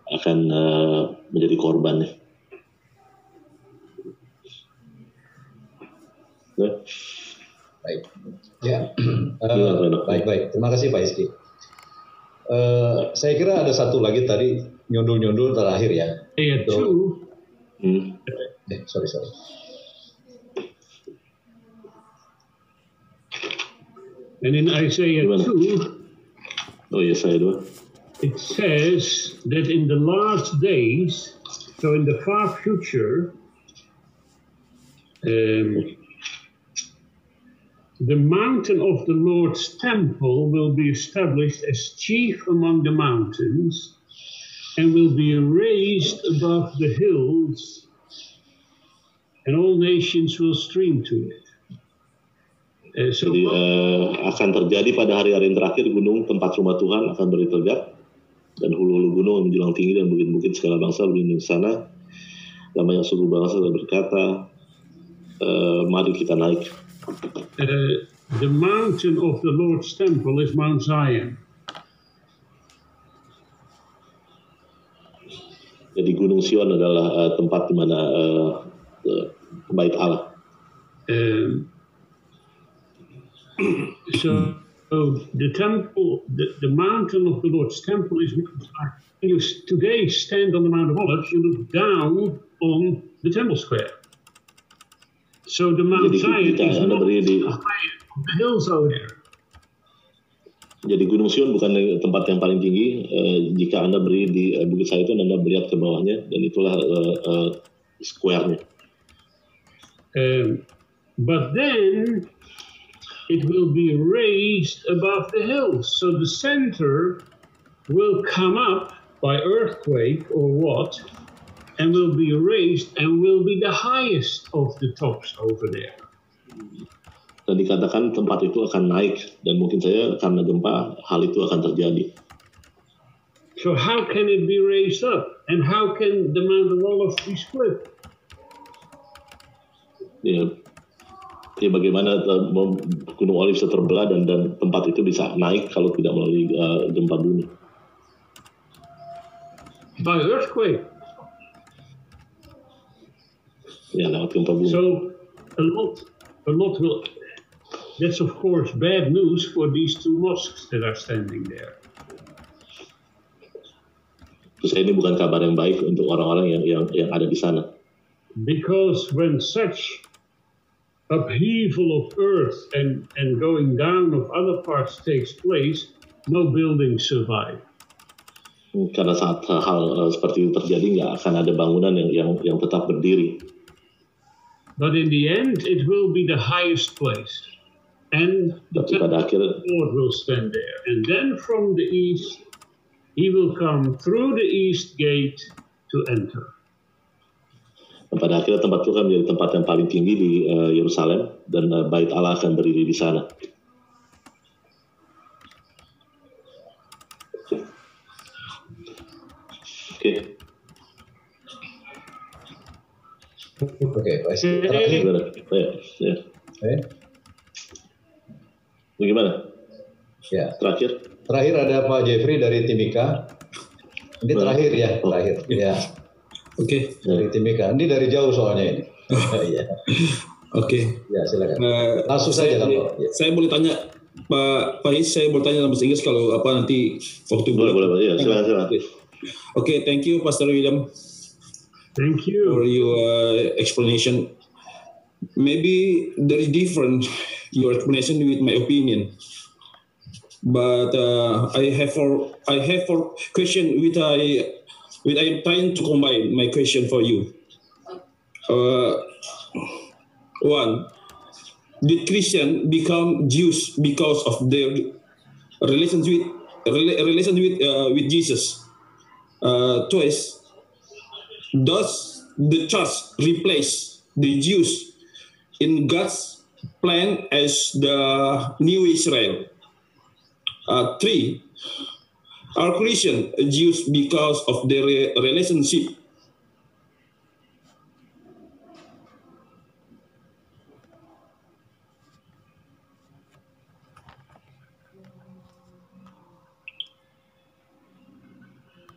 akan uh, menjadi korbannya. Ya. Baik. Ya. Reno? baik baik. Terima kasih Pak Iski. Eh, saya kira ada satu lagi tadi nyundul-nyundul terakhir ya. Ayat 2 Hmm. Eh, sorry sorry. and in Isaiah Gimana? 2 Oh iya saya dua. it says that in the last days, so in the far future, um, the mountain of the Lord's temple will be established as chief among the mountains and will be raised above the hills, and all nations will stream to it. Uh, so, Jadi eh, akan terjadi pada hari-hari terakhir gunung tempat rumah Tuhan akan berdiri tegak dan hulu-hulu gunung yang menjulang tinggi dan bukit-bukit segala bangsa berlindung di sana. Lama yang suku bangsa berkata, uh, mari kita naik. Uh, the mountain of the Lord's temple is Mount Zion. Adalah uh, tempat di mana uh, uh, bait Allah. Um, so, the temple, the, the mountain of the Lord's temple is. You today stand on the Mount of Olives, you look down on the temple square. So the Mount Zion is not berdiri di the hills over there. Jadi Gunung Sion bukan tempat yang paling tinggi. Eh, jika Anda berdiri di eh, Bukit Zaitun, Anda melihat ke bawahnya dan itulah eh, square-nya. Um, but then it will be raised above the hills. So the center will come up by earthquake or what, and will be raised and will be the highest of the tops over there. Dan dikatakan tempat itu akan naik dan mungkin saja karena gempa hal itu akan terjadi. So how can it be raised up? And how can the Mount of Olives be split? Ya, ya bagaimana eh, Gunung Olive bisa terbelah dan dan tempat itu bisa naik kalau tidak melalui eh, gempa bumi. By earthquake. Ya lewat gempa bumi. So a lot, a lot will. That's of course bad news for these two mosques that are standing there. Terus ini bukan kabar yang baik untuk orang-orang yang yang yang ada di sana. Because when such upheaval of earth and, and going down of other parts takes place, no buildings survive. Karena saat hal eh, seperti itu terjadi nggak akan ada bangunan yang yang yang tetap berdiri. But in the end, it will be the highest place. And the Tapi pada akhirnya Lord will stand there. And then from the east, he will come through the east gate to enter. Dan pada akhirnya tempat itu akan menjadi tempat yang paling tinggi di eh, Yerusalem dan eh, bait Allah akan berdiri di sana. Oke, Oke, baik. Terakhir, gimana? Ya, ya. eh, Bagaimana? ya. Terakhir? Terakhir ada Pak Jeffrey dari Timika. Ini terakhir ya, terakhir. Ya, Oke, dari Timika. Ini dari jauh soalnya ini. Iya. oke. Ya, silakan. Nah, Langsung saya, saja, Tanto. Ya. saya boleh tanya Pak Faiz, saya boleh tanya dalam bahasa Inggris kalau apa nanti waktu Boleh, boleh, boleh. Ya, silakan, silakan. Oke, thank you Pastor William Thank for you. your uh, explanation. Maybe there is different your explanation with my opinion, but uh, I have for I have for question with I with I am trying to combine my question for you. Uh, one, did Christian become Jews because of their relations with rela- relation with uh, with Jesus? Uh, twice, does the church replace the Jews in God's plan as the new Israel? Uh, three, are Christian Jews because of their relationship